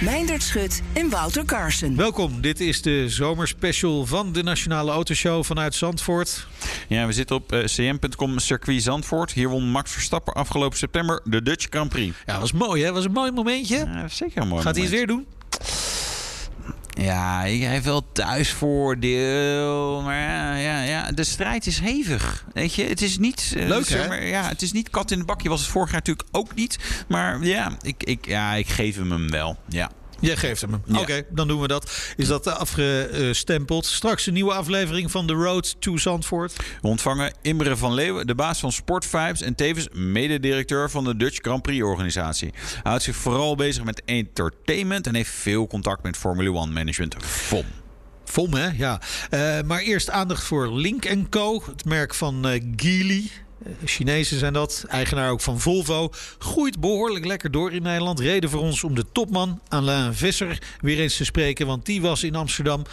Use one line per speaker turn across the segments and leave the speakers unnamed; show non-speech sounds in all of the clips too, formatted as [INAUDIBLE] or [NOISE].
Meindert Schut en Wouter Carson.
Welkom, dit is de zomerspecial van de Nationale Autoshow vanuit Zandvoort.
Ja, we zitten op uh, cm.com circuit Zandvoort. Hier won Max Verstappen afgelopen september de Dutch Grand Prix.
Ja, was mooi hè? Was een mooi momentje.
Ja, zeker een mooi
Gaat hij het weer doen?
Ja, hij heeft wel thuisvoordeel. Maar ja, ja, ja, de strijd is hevig. Weet je, het is niet. uh,
Leuk,
zeg maar, ja, het is niet kat in de bakje. Was het vorig jaar natuurlijk ook niet. Maar ja, ik, ik, ja, ik geef hem hem wel. Ja.
Jij geeft hem.
Ja.
Oké, dan doen we dat. Is dat afgestempeld? Straks een nieuwe aflevering van The Road to Zandvoort.
We ontvangen Imre van Leeuwen, de baas van Sportvibes en tevens mededirecteur van de Dutch Grand Prix organisatie. Hij houdt zich vooral bezig met entertainment en heeft veel contact met Formule 1 management FOM.
Vom, hè? Ja. Eh, maar eerst aandacht voor Link Co. Het merk van eh Geely. Chinezen zijn dat, eigenaar ook van Volvo. Groeit behoorlijk lekker door in Nederland. Reden voor ons om de topman Alain Visser weer eens te spreken. Want die was in Amsterdam.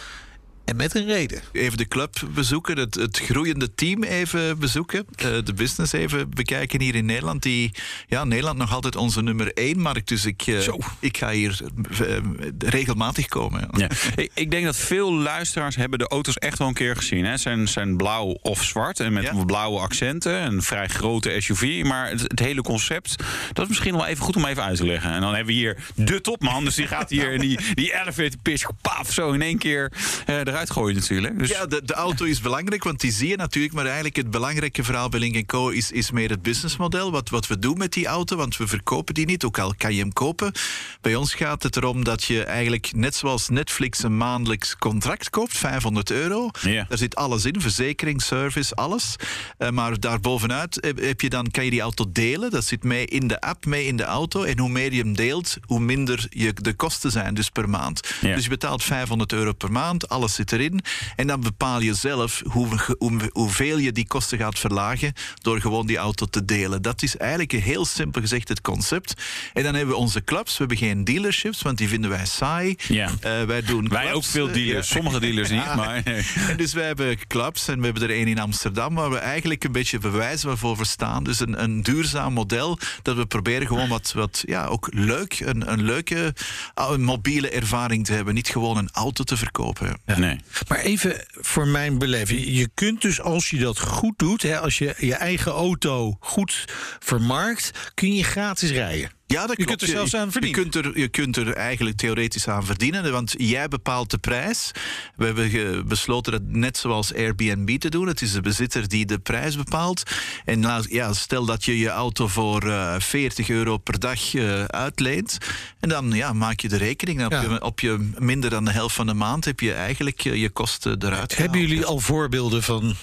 En met een reden.
Even de club bezoeken, het, het groeiende team even bezoeken. eh, de business even bekijken hier in Nederland. Die, ja, Nederland nog altijd onze nummer één markt. Dus ik, eh,
Zo.
ik ga hier eh, regelmatig komen.
Ja. [LAUGHS] Ik, ik denk dat veel luisteraars hebben de auto's echt wel een keer gezien. Hè. Zijn, zijn blauw of zwart en met
Ja.
blauwe accenten. Een vrij grote SUV. Maar het, het hele concept, dat is misschien wel even goed om even uit te leggen. En dan hebben we hier de topman. Dus die gaat hier [LAUGHS] in die, die elevator pitch, paf, zo in één keer eh, eruit gooien natuurlijk. Dus,
Ja, de, de auto is belangrijk, want die zie je natuurlijk. Maar eigenlijk het belangrijke verhaal bij Link Co. is, is meer het businessmodel. Wat, wat we doen met die auto, want we verkopen die niet, ook al kan je hem kopen. Bij ons gaat het erom dat je eigenlijk, net zoals Netflix, een maandelijks contract koopt, 500 euro.
Ja.
Daar zit alles in, verzekering, service, alles. Eh, maar daarbovenuit heb, heb je dan, kan je die auto delen. Dat zit mee in de app, mee in de auto. En hoe meer je hem deelt, hoe minder je de kosten zijn dus per maand.
Ja.
Dus je betaalt 500 euro per maand, alles zit erin. En dan bepaal je zelf hoe, hoe, hoeveel je die kosten gaat verlagen door gewoon die auto te delen. Dat is eigenlijk heel simpel gezegd het concept. En dan hebben we onze clubs. We hebben geen dealerships, want die vinden wij saai.
Ja.
Eh, wij doen
wij
clubs.
ook veel dealers.
ja.
Sommige dealers niet, [LAUGHS] maar...
En dus wij hebben clubs en we hebben er één in Amsterdam waar we eigenlijk een beetje bewijzen waarvoor we staan. Dus een, een duurzaam model dat we proberen gewoon wat, wat ja, ook leuk, een, een leuke uh, mobiele ervaring te hebben. Niet gewoon een auto te verkopen.
Nee.
Maar even voor mijn beleving. Je kunt dus als je dat goed doet, hè, als je je eigen auto goed vermarkt, kun je gratis rijden.
Ja, dat
Je
klopt.
kunt er zelfs aan verdienen.
Je kunt er, je kunt er eigenlijk theoretisch aan verdienen, want jij bepaalt de prijs. We hebben besloten dat net zoals Airbnb te doen. Het is de bezitter die de prijs bepaalt. En laat- ja, stel dat je je auto voor eh 40 euro per dag eh, uitleent. En dan ja, maak je de rekening.
Ja.
Op, je, op je minder dan de helft van de maand heb je eigenlijk eh, je kosten eruit
Hebben
gehaald.
jullie al voorbeelden van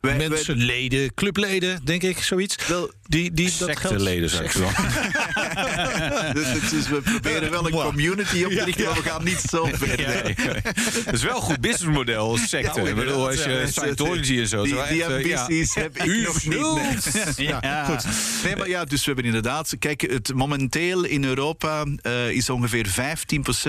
Wij- wij-
mensen, leden, clubleden, denk ik, zoiets?
Wel,
die, die dat
Secteleden, zou ik zo.
dus het is, we proberen wel een community op te richten, maar we gaan niet zo ver.
Ja. Dat is wel een goed businessmodel als secte.
Ja,
ik bedoel, als je. Scientology en zo.
Die, die
eh, ja.
ambities heb ik nog niet. [LAUGHS]
Ja.
goed. Nee, maar ja, dus we hebben inderdaad... Kijk, het, momenteel in Europa eh, is ongeveer 15%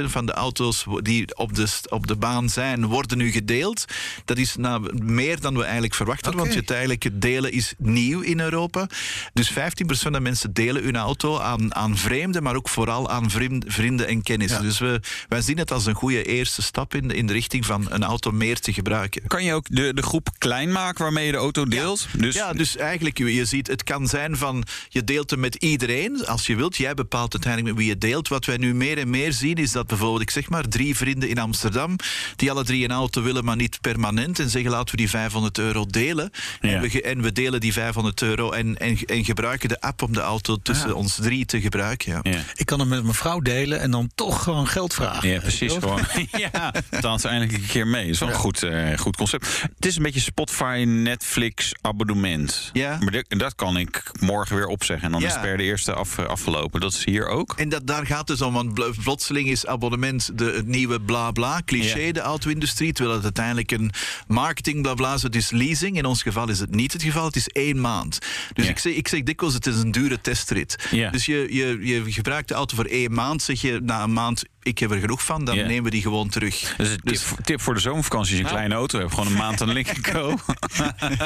van de auto's die op de, op de baan zijn, worden nu gedeeld. Dat is nou meer dan we eigenlijk verwachten, want het, eigenlijk, het delen is nieuw in Europa. Dus 15% van de mensen delen hun auto aan, aan vreemden, maar ook vooral aan vriend- vrienden en kennissen. Dus we, wij zien het als een goede eerste stap in, in de richting van een auto meer te gebruiken.
Kan je ook de, de groep klein maken waarmee je de auto deelt? Dus,
ja, dus eigenlijk, je je ziet, het kan zijn van je deelt hem met iedereen als je wilt. Jij bepaalt uiteindelijk met wie je deelt. Wat wij nu meer en meer zien is dat bijvoorbeeld, ik zeg maar, drie vrienden in Amsterdam die alle drie een auto willen, maar niet permanent en zeggen laten we die 500 euro delen.
Ja.
En, we, en we delen die 500 euro en, en, en en gebruiken de app om de auto tussen ons drie te gebruiken. Ja.
Ja.
Ik kan hem met mijn vrouw delen en dan toch gewoon geld vragen.
Ja, precies. Gewoon. [LAUGHS] ja, betaalt ze eindelijk een keer mee. Dat is wel een goed, eh, goed concept. Het is een beetje Spotify, Netflix abonnement.
Ja.
Maar dat, dat kan ik morgen weer opzeggen. En dan
Ja.
is het per de eerste af, afgelopen. Dat is hier ook.
En dat, daar gaat het om, want plotseling is abonnement de, het nieuwe bla bla, cliché,
Ja.
de auto-industrie. Terwijl het uiteindelijk een marketing bla bla is. Het is leasing. In ons geval is het niet het geval. Het is één maand. Dus
Ja.
ik, zeg, ik zeg dikwijls, het is een dure testrit.
Ja.
Dus je, je, je gebruikt de auto voor één maand. Zeg je na een maand, ik heb er genoeg van, dan nemen we die gewoon terug.
Dus een tip, tip voor de zomervakantie als je een kleine auto hebt. Gewoon een maand aan Link Co. [LAUGHS]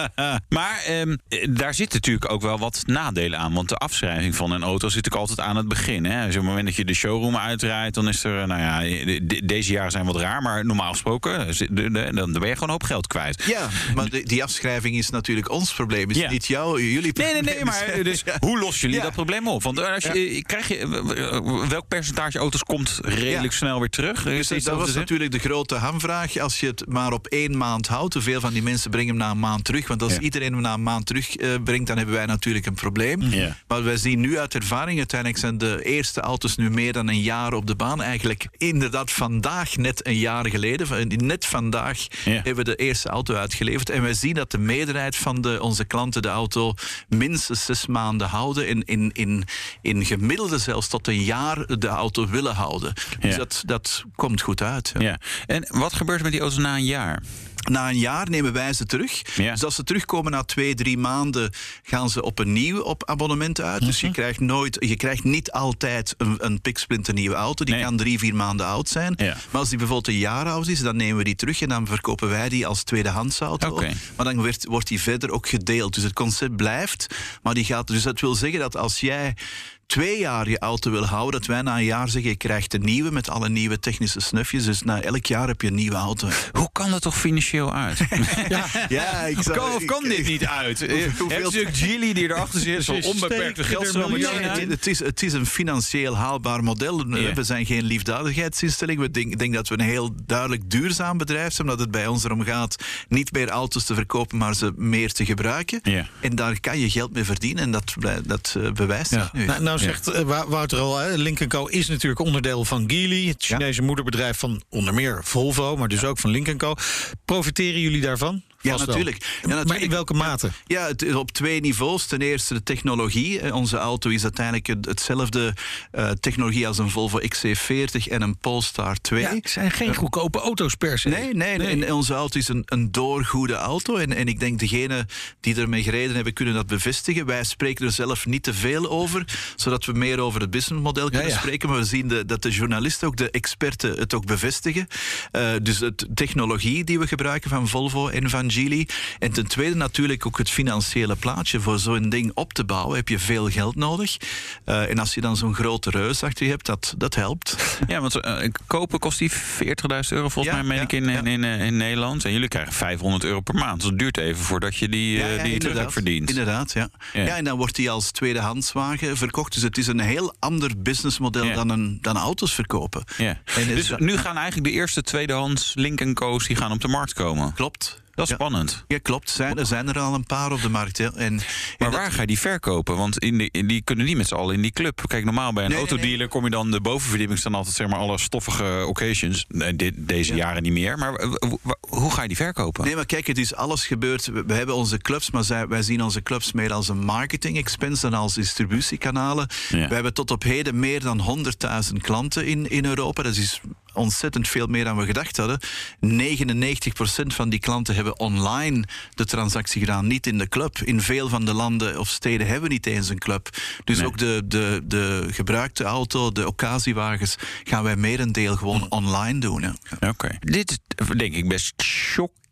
[LAUGHS] maar ehm, eh, daar zit natuurlijk ook wel wat nadelen aan. Want de afschrijving van een auto zit ook altijd aan het begin. Hè? Dus op het moment dat je de showroom uitrijdt... dan is er, nou ja, de- de- deze jaren zijn wat raar. Maar normaal gesproken, eh, dan ben je gewoon een hoop geld kwijt.
Ja, maar die, die afschrijving is natuurlijk ons probleem. Is
Ja.
niet jou, jullie
Nee,
probleem.
nee, nee, maar eh, dus, [LAUGHS] hoe lossen jullie dat probleem op? Want eh, als je, eh, krijg je, eh, welk percentage auto's komt redelijk
Ja.
snel weer terug? Er
Dus dat
over
was natuurlijk de grote hamvraag. Als je het maar op één maand houdt, hoeveel van die mensen brengen hem na een maand terug? Want als
Ja.
iedereen hem na een maand terug eh, brengt, dan hebben wij natuurlijk een probleem.
Ja.
Maar wij zien nu uit ervaring, uiteindelijk zijn de eerste auto's nu meer dan een jaar op de baan. Eigenlijk inderdaad vandaag, net een jaar geleden, net vandaag hebben we de eerste auto uitgeleverd. En wij zien dat de meerderheid van de, onze klanten de auto minstens zes maanden houden. En in, in, in gemiddelde zelfs tot een jaar de auto willen houden. Dus dat, dat komt goed uit. ja.
En wat gebeurt er met die auto's na een jaar?
Na een jaar nemen wij ze terug.
Ja.
Dus als ze terugkomen na twee, drie maanden, gaan ze op een nieuw op abonnement uit. Dus
Mhm.
je krijgt, nooit, je krijgt niet altijd een, een piksplinter nieuwe auto. Die
Nee.
kan drie, vier maanden oud zijn.
Ja.
Maar als die bijvoorbeeld een jaar oud is, dan nemen we die terug en dan verkopen wij die als tweedehands auto. Maar dan werd, wordt die verder ook gedeeld. Dus het concept blijft, maar die gaat. Dus dat wil zeggen dat als jij twee jaar je auto wil houden, dat wij na een jaar zeggen: je krijgt een nieuwe met alle nieuwe technische snufjes. Dus na elk jaar heb je een nieuwe auto.
Hoe kan dat toch financieel uit? [LAUGHS]
Ja, ik
Of
zou-
kan, of kan
ik-
dit niet uit? [LAUGHS]
Hoeveel-
Heb je natuurlijk Gilly die erachter zit, zo'n onbeperkte
er
geldstroom.
Ja,
in.
het, het is, het is een financieel haalbaar model.
Ja.
We zijn geen liefdadigheidsinstelling. We denk- ik denk dat we een heel duidelijk duurzaam bedrijf zijn. Omdat het bij ons erom gaat niet meer auto's te verkopen, maar ze meer te gebruiken.
Ja.
En daar kan je geld mee verdienen. En dat, dat eh, bewijst zich nu.
Nou, nou zegt eh, Wou- Wouter al, hè, Link Co is natuurlijk onderdeel van Geely, het Chinese moederbedrijf van onder meer Volvo, maar dus ook van Link Co. Profiteren jullie daarvan?
Ja, natuurlijk. Ja,
Maar
natuurlijk.
in welke mate?
Ja, het is op twee niveaus. Ten eerste de technologie. Eh, Onze auto is uiteindelijk het- hetzelfde eh, technologie als een Volvo XC40 en een Polestar 2.
Ja, het zijn geen goedkope auto's per se.
Nee, nee, En onze auto is een, een doorgoede auto. En, en ik denk degenen die ermee gereden hebben, kunnen dat bevestigen. Wij spreken er zelf niet te veel over, zodat we meer over het businessmodel kunnen
ja.
spreken. Maar we zien de, dat de journalisten, ook de experten, het ook bevestigen. Eh, dus de technologie die we gebruiken van Volvo en van En ten tweede natuurlijk ook het financiële plaatje. Voor zo'n ding op te bouwen heb je veel geld nodig. Eh, en als je dan zo'n grote reus achter je hebt, dat, dat helpt.
Ja, want eh, kopen kost die 40.000 euro volgens
Ja,
mij, meen ik, in, in, in, in Nederland. En jullie krijgen 500 euro per maand. Dus het duurt even voordat je die, eh, die terug hebt verdiend.
Inderdaad, ja.
Ja.
en dan wordt die als tweedehandswagen verkocht. Dus het is een heel ander businessmodel dan, een, dan auto's verkopen.
Ja.
En
Dus nu gaan eigenlijk de eerste tweedehands Link Co's die gaan op de markt komen.
Klopt.
Dat is
Ja.
spannend.
Ja, klopt. Zijn, er zijn er al een paar op de markt. En,
Maar waar ga je die verkopen? Want in de, in die kunnen niet met z'n allen in die club. Kijk, normaal bij een
Nee, nee,
autodealer kom je dan de bovenverdieping staan altijd zeg maar alle stoffige occasions. Nee, dit, deze jaren niet meer. Maar hoe ga je die verkopen?
Nee, maar kijk, het is alles gebeurd. We, we hebben onze clubs, maar zij, wij zien onze clubs meer als een marketing expense dan als distributiekanalen.
Ja.
We hebben tot op heden meer dan 100.000 klanten in, in Europa. Dat is ontzettend veel meer dan we gedacht hadden. 99% van die klanten hebben online de transactie gedaan, niet in de club. In veel van de landen of steden hebben we niet eens een club. Dus
Nee.
ook de, de, de gebruikte auto, de occasiewagens, gaan wij merendeel gewoon online doen.
Oké. Dit is denk ik best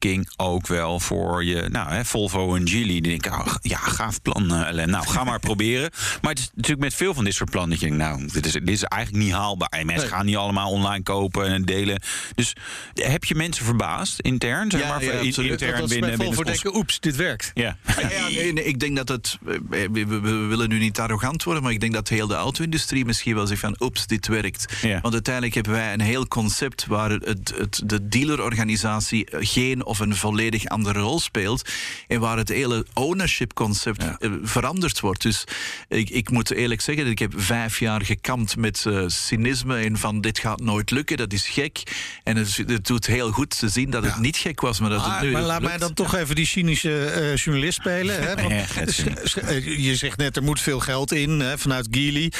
shocking ook wel voor je. Nou, hè, Volvo en Geely. Die denken, oh, ja, gaaf plan, eh, Ellen. Nou, ga maar [LAUGHS] proberen. Maar het is natuurlijk met veel van dit soort plannen. Dat je denkt, nou, dit is, dit is eigenlijk niet haalbaar. En mensen
Nee.
gaan niet allemaal online kopen en delen. Dus heb je mensen verbaasd intern? Zeg
Ja,
maar,
ja,
in-
absoluut.
intern binnen,
Volvo denken, oeps, dit werkt.
Ja.
Ja, ja, nee, [LAUGHS] nee, ik denk dat het. eh, We, we- we willen nu niet arrogant worden, maar ik denk dat heel de auto-industrie misschien wel zegt van oeps, dit werkt.
Ja.
Want uiteindelijk hebben wij een heel concept waar het, het, de dealerorganisatie geen of een volledig andere rol speelt. En waar het hele ownership-concept eh, veranderd wordt. Dus ik, ik moet eerlijk zeggen, ik heb vijf jaar gekampt met eh, cynisme en van dit gaat nooit lukken, dat is gek. En het, het doet heel goed te zien dat het niet gek was, maar dat het nu
maar laat
lukt.
mij dan toch even die cynische eh, journalist spelen. Hè? Want je zegt net, er moet veel geld in hè, vanuit Geely.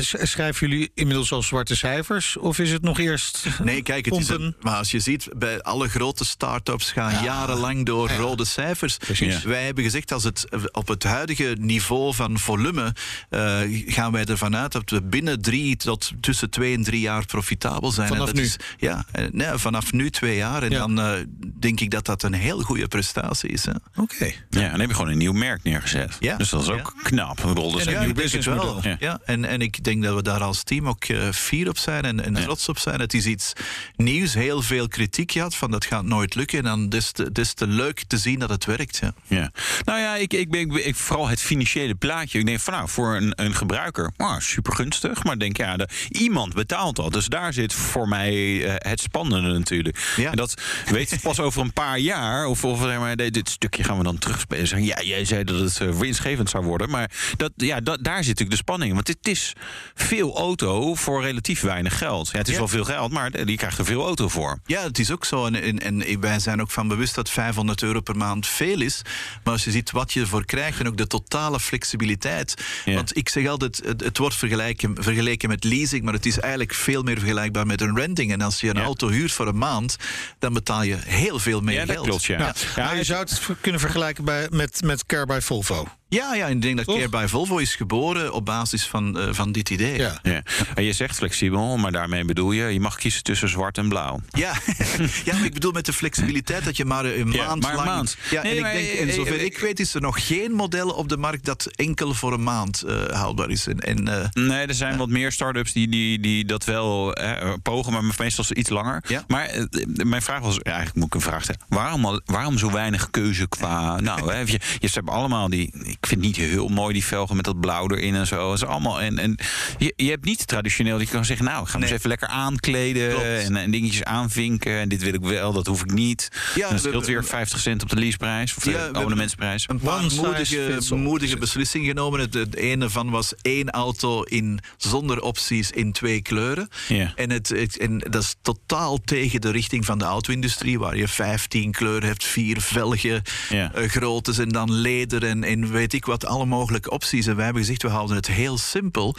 Sch- schrijven jullie inmiddels al zwarte cijfers? Of is het nog eerst
Nee, kijk, het is een, maar als je ziet, bij alle grote start-ups gaan jarenlang door rode cijfers.
Precies.
Wij hebben gezegd, als het op het huidige niveau van volume eh, gaan wij ervan uit dat we binnen drie tot tussen twee en drie jaar profitabel zijn.
Vanaf
en dat
nu?
Is, ja, eh, nee, vanaf nu twee jaar. En
Ja.
dan eh, denk ik dat dat een heel goede prestatie is. Hè.
Oké.
Ja, en dan heb je gewoon een nieuw merk neergezet.
Ja.
Dus dat is ook knap. Een
ja,
nieuw
wel.
Ja.
Ja. en, en ik denk dat we daar als team ook fier op zijn en, en trots op zijn. Het is iets nieuws, heel veel kritiek gehad van dat gaat nooit lukken. En dan des te, des te leuk te zien dat het werkt. Ja.
Ja. Nou ja, ik, ik ben ik, vooral het financiële plaatje. Ik denk van nou, voor een, een gebruiker, oh, super gunstig. Maar denk ja, de, iemand betaalt dat. Dus daar zit voor mij eh, het spannende natuurlijk.
Ja.
En dat weet je pas over een paar jaar. Of, of zeg maar, dit, stukje gaan we dan terugspelen. Zeggen, ja, jij zei dat het eh, winstgevend zou worden. Maar dat, ja, dat, daar zit natuurlijk de spanning. Want het is veel auto voor relatief weinig geld. Ja, het is
Ja.
wel veel geld, maar je krijgt er veel auto voor.
Ja, het is ook zo. En, en, en wij zijn ook van bewust dat 500 euro per maand veel is. Maar als je ziet wat je ervoor krijgt en ook de totale flexibiliteit.
Ja.
Want ik zeg altijd, het, het wordt vergelijken, vergeleken met leasing, maar het is eigenlijk veel meer vergelijkbaar met een renting. En als je een
Ja.
auto huurt voor een maand, dan betaal je heel veel meer
Ja, dat
geld.
klopt, ja.
Ja.
Ja,
je zou het kunnen vergelijken bij, met, met Care by Volvo.
Ja, ja, ik denk dat
Toch?
Care by Volvo is geboren op basis van, eh, van dit idee.
Ja.
Ja. En je zegt flexibel, maar daarmee bedoel je... je mag kiezen tussen zwart en blauw.
Ja. [LAUGHS] ja, maar ik bedoel met de flexibiliteit dat je maar een
Ja,
maand
maar een
lang...
maand.
Ja,
Nee,
en
maar,
ik denk, en
eh,
zover
eh,
ik weet is er nog geen model op de markt dat enkel voor een maand eh, haalbaar is. En, en, eh,
Nee, er zijn wat meer start-ups die, die, die dat wel eh, pogen, maar meestal iets langer.
Ja.
Maar mijn vraag was, ja, eigenlijk moet ik een vraag stellen. Waarom, waarom zo weinig keuze qua... [LAUGHS] nou, hè, je, je ze hebben allemaal die... Ik vind het niet heel mooi, die velgen met dat blauw erin en zo. Het is allemaal, en, en je, je hebt niet traditioneel, je kan zeggen... nou, ik ga hem
Nee.
eens even lekker aankleden en, en dingetjes aanvinken. En dit wil ik wel, dat hoef ik niet.
Ja,
dan scheelt
we-
weer 50 cent op de leaseprijs. Of
Ja,
de abonnementsprijs.
een paar moedige, moedige beslissingen genomen. Het, het ene van was één auto in, zonder opties in twee kleuren.
Ja.
En, het, het- en dat is totaal tegen de richting van de auto-industrie, waar je 15 kleuren hebt, vier velgen,
Ja.
eh, groottes en dan leder en, en weet ik wat, alle mogelijke opties. En wij hebben gezegd, we houden het heel simpel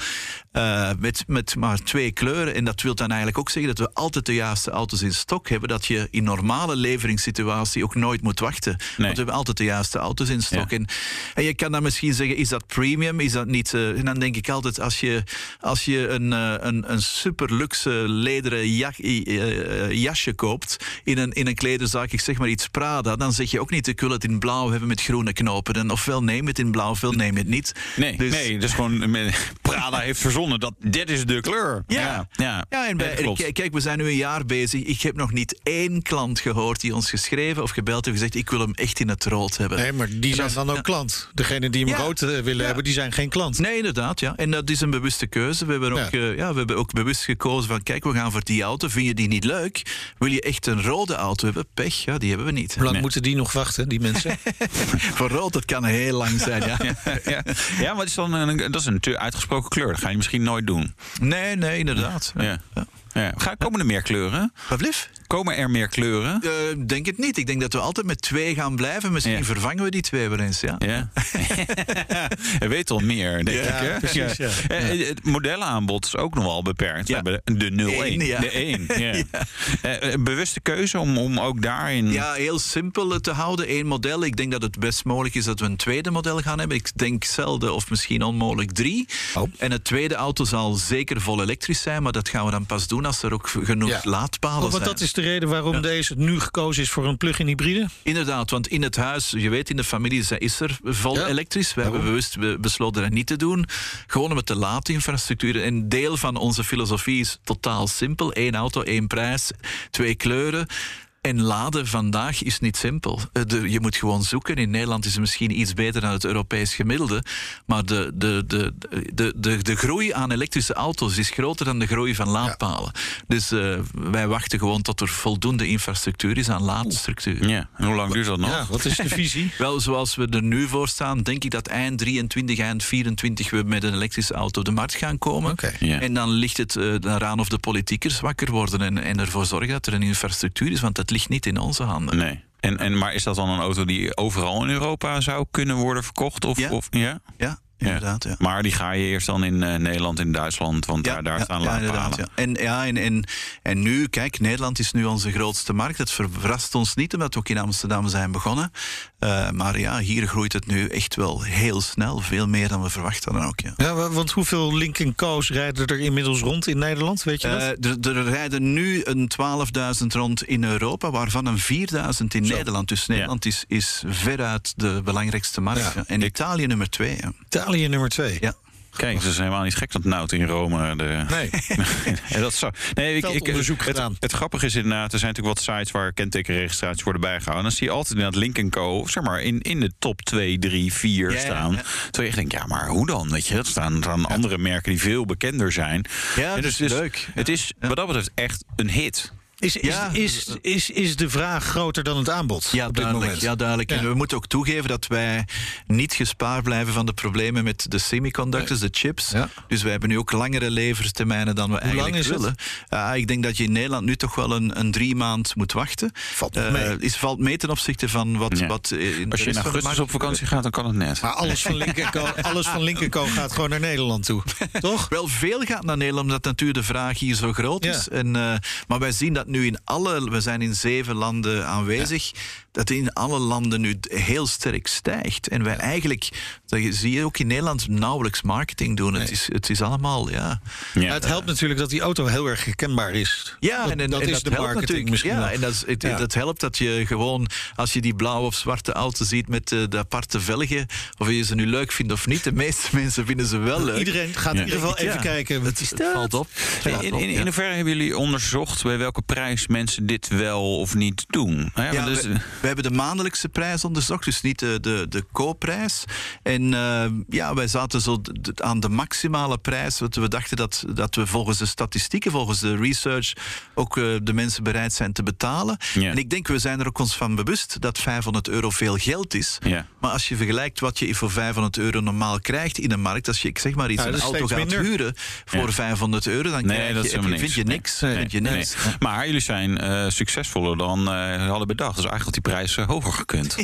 eh, met, met maar twee kleuren. En dat wil dan eigenlijk ook zeggen dat we altijd de juiste auto's in stok hebben, dat je in normale leveringssituatie ook nooit moet wachten. Want we hebben altijd de juiste auto's in stok.
Ja.
En, en je kan dan misschien zeggen, is dat premium? Is dat niet... eh, en dan denk ik altijd, als je, als je een, eh, een, een super luxe lederen ja- jasje koopt in een, in een klederzaak, ik zeg maar iets Prada, dan zeg je ook niet, ik wil het in blauw hebben met groene knopen. En ofwel neem het in blauw, ofwel neem het niet.
Nee,
Dus-
nee, dus gewoon [LAUGHS] Prada heeft verzonnen dat dit is de kleur.
Ja,
ja, ja.
Ja, en
dat klopt.
kijk, kijk, we zijn nu een jaar bezig. Ik heb nog niet één klant gehoord die ons geschreven of gebeld heeft gezegd: Ik wil hem echt in het rood hebben.
Nee, maar die zijn dan ook klant. Degene die hem
Ja.
rood eh, willen
Ja.
hebben, die zijn geen klant.
Nee, inderdaad. Ja. En dat is een bewuste keuze. We hebben, ook,
Ja.
eh, ja, we hebben ook bewust gekozen van... kijk, we gaan voor die auto. Vind je die niet leuk? Wil je echt een rode auto hebben? Pech, ja, die hebben we niet.
Hoe lang
Nee.
moeten die nog wachten, die mensen? [LAUGHS]
voor rood, dat kan heel lang zijn, ja. [LAUGHS]
ja. ja, maar het is dan een, dat is een te uitgesproken kleur. Dat ga je misschien nooit doen.
Nee, nee, inderdaad.
Ja. Ja. Komen er meer kleuren?
Wat blieft?
Komen er meer kleuren?
Eh, denk het niet. Ik denk dat we altijd met twee gaan blijven. Misschien
Ja.
vervangen we die twee weer eens, ja.
Ja. [LAUGHS] Je weet al meer, denk
Ja,
ik. Hè?
precies, ja.
Eh, Het modellenaanbod is ook nog wel beperkt. We hebben de 01.
Eén, ja.
De 1. [LAUGHS] Ja. Eh, eh, bewuste keuze om, om ook daarin.
Ja, heel simpel te houden. Eén model. Ik denk dat het best mogelijk is dat we een tweede model gaan hebben. Ik denk zelden of misschien onmogelijk drie.
Oh.
En het tweede auto zal zeker vol elektrisch zijn, maar dat gaan we dan pas doen als er ook genoeg
Ja.
laadpalen
Oh, want
zijn.
dat is de reden waarom deze nu gekozen is voor een plug-in hybride.
Inderdaad, want in het huis, je weet, in de familie is- is er vol
Ja.
elektrisch. We hebben bewust be- besloten dat niet te doen. Gewoon met de laadinfrastructuur. En deel van onze filosofie is totaal simpel. Eén auto, één prijs, twee kleuren. En laden vandaag is niet simpel. Eh, de- je moet gewoon zoeken. In Nederland is het misschien iets beter dan het Europees gemiddelde. Maar de, de, de, de, de, de groei aan elektrische auto's is groter dan de groei van laadpalen. Dus eh, wij wachten gewoon tot er voldoende infrastructuur is aan laadstructuur.
Ja, en hoe lang duurt dat nog?
Ja, wat is de visie? [LAUGHS]
Wel, zoals we er nu voor staan, denk ik dat eind 23, eind 24 we met een elektrische auto op de markt gaan komen.
Ja.
En dan ligt het eh, eraan of de politiekers wakker worden en, en ervoor zorgen dat er een infrastructuur is, want dat ligt niet in onze handen.
Nee. En, en, maar is dat dan een auto die overal in Europa zou kunnen worden verkocht? Of,
Ja.
Of, ja?
Ja, inderdaad. Ja.
Maar die ga je eerst dan in eh, Nederland, in Duitsland, want daar, daar staan laadpalen.
ja. En, ja, en, en, en nu, kijk, Nederland is nu onze grootste markt. Het verrast ons niet, omdat we ook in Amsterdam zijn begonnen. Eh, maar ja, hier groeit het nu echt wel heel snel. Veel meer dan we verwacht hadden ook. Ja.
Ja, wa- want hoeveel Link Co's rijden er inmiddels rond in Nederland? Weet je dat?
Eh, er, er rijden nu een 12.000 rond in Europa, waarvan een 4.000 in Nederland. Dus Nederland is, is veruit de belangrijkste markt.
Ja.
En Italië nummer twee. Ja.
Italië nummer twee.
Ja.
Kijk, het is helemaal niet gek dat Nout in Rome. De...
Nee. [LAUGHS]
Dat zou... nee, ik, ik,
Veldonderzoek
het,
gedaan.
Het, grappige is inderdaad, er zijn natuurlijk wat sites waar kentekenregistraties worden bijgehouden. Dan zie je altijd inderdaad Link Co. zeg maar, in, in de top 2, 3, 4
Ja, ja,
staan.
ja.
Terwijl je echt denkt, ja, maar hoe dan? Weet je, er staan, staan andere merken die veel bekender zijn.
Ja,
En
dat is leuk.
Het is wat dat betreft echt een hit.
Is, is,
Ja.
is, is, is de vraag groter dan het aanbod
Ja,
op dit
duidelijk.
moment?
Ja, duidelijk.
Ja.
En we moeten ook toegeven dat wij niet gespaard blijven van de problemen met de semiconductors, de chips.
Ja.
Dus wij hebben nu ook langere levertermijnen dan we
lang
eigenlijk
is het?
willen. Ja, ik denk dat je in Nederland nu toch wel een, een drie maand moet wachten.
Valt
Eh,
mee.
is, valt mee ten opzichte van wat,
Ja.
wat eh, in
Als je in augustus op vakantie gaat, dan kan het net.
Maar alles van Link Co, [LAUGHS] alles van Link Co gaat gewoon naar Nederland toe. [LAUGHS] Toch?
Wel, veel gaat naar Nederland, omdat natuurlijk de vraag hier zo groot
Ja.
is. En, eh, maar wij zien dat nu in alle... We zijn in zeven landen aanwezig. Dat in alle landen nu heel sterk stijgt. En wij eigenlijk... Dat je- zie je ook in Nederland nauwelijks marketing doen. Het, is, het is allemaal, ja...
Ja.
Het helpt natuurlijk dat die auto heel erg herkenbaar is.
Ja,
dat,
en, en,
dat
en
is
dat
de
helpt
marketing
natuurlijk.
misschien
Ja,
wel.
en dat, het,
Ja.
dat helpt dat je gewoon, als je die blauwe of zwarte auto ziet met de, de aparte velgen, of je ze nu leuk vindt of niet, de meeste [LAUGHS] mensen vinden ze wel leuk.
Iedereen gaat
Ja.
in ieder geval even
Ja.
kijken. Wat is
Het
dat?
valt op. Valt
in, in, hoeverre hebben jullie onderzocht bij welke prijs mensen dit wel of niet doen? Hè,
Ja,
dus-
we, we hebben de maandelijkse prijs onderzocht, dus niet de, de, de koopprijs. En eh, ja, wij zaten zo aan de maximale prijs. Want we dachten dat, dat we volgens de statistieken, volgens de research, ook eh, de mensen bereid zijn te betalen. En ik denk, we zijn er ook ons van bewust dat 500 euro veel geld is.
Ja.
Maar als je vergelijkt wat je voor 500 euro normaal krijgt in een markt, als je, ik zeg maar iets,
Ja,
een auto gaat
minder.
huren voor
Ja.
500 euro, dan
Nee,
krijg
dat
je, vind je
niks. Nee,
vind je
nee,
niks.
nee. Maar jullie zijn eh, succesvoller dan eh hadden bedacht. Dus eigenlijk die prijs eh, hoger gekund. [LAUGHS]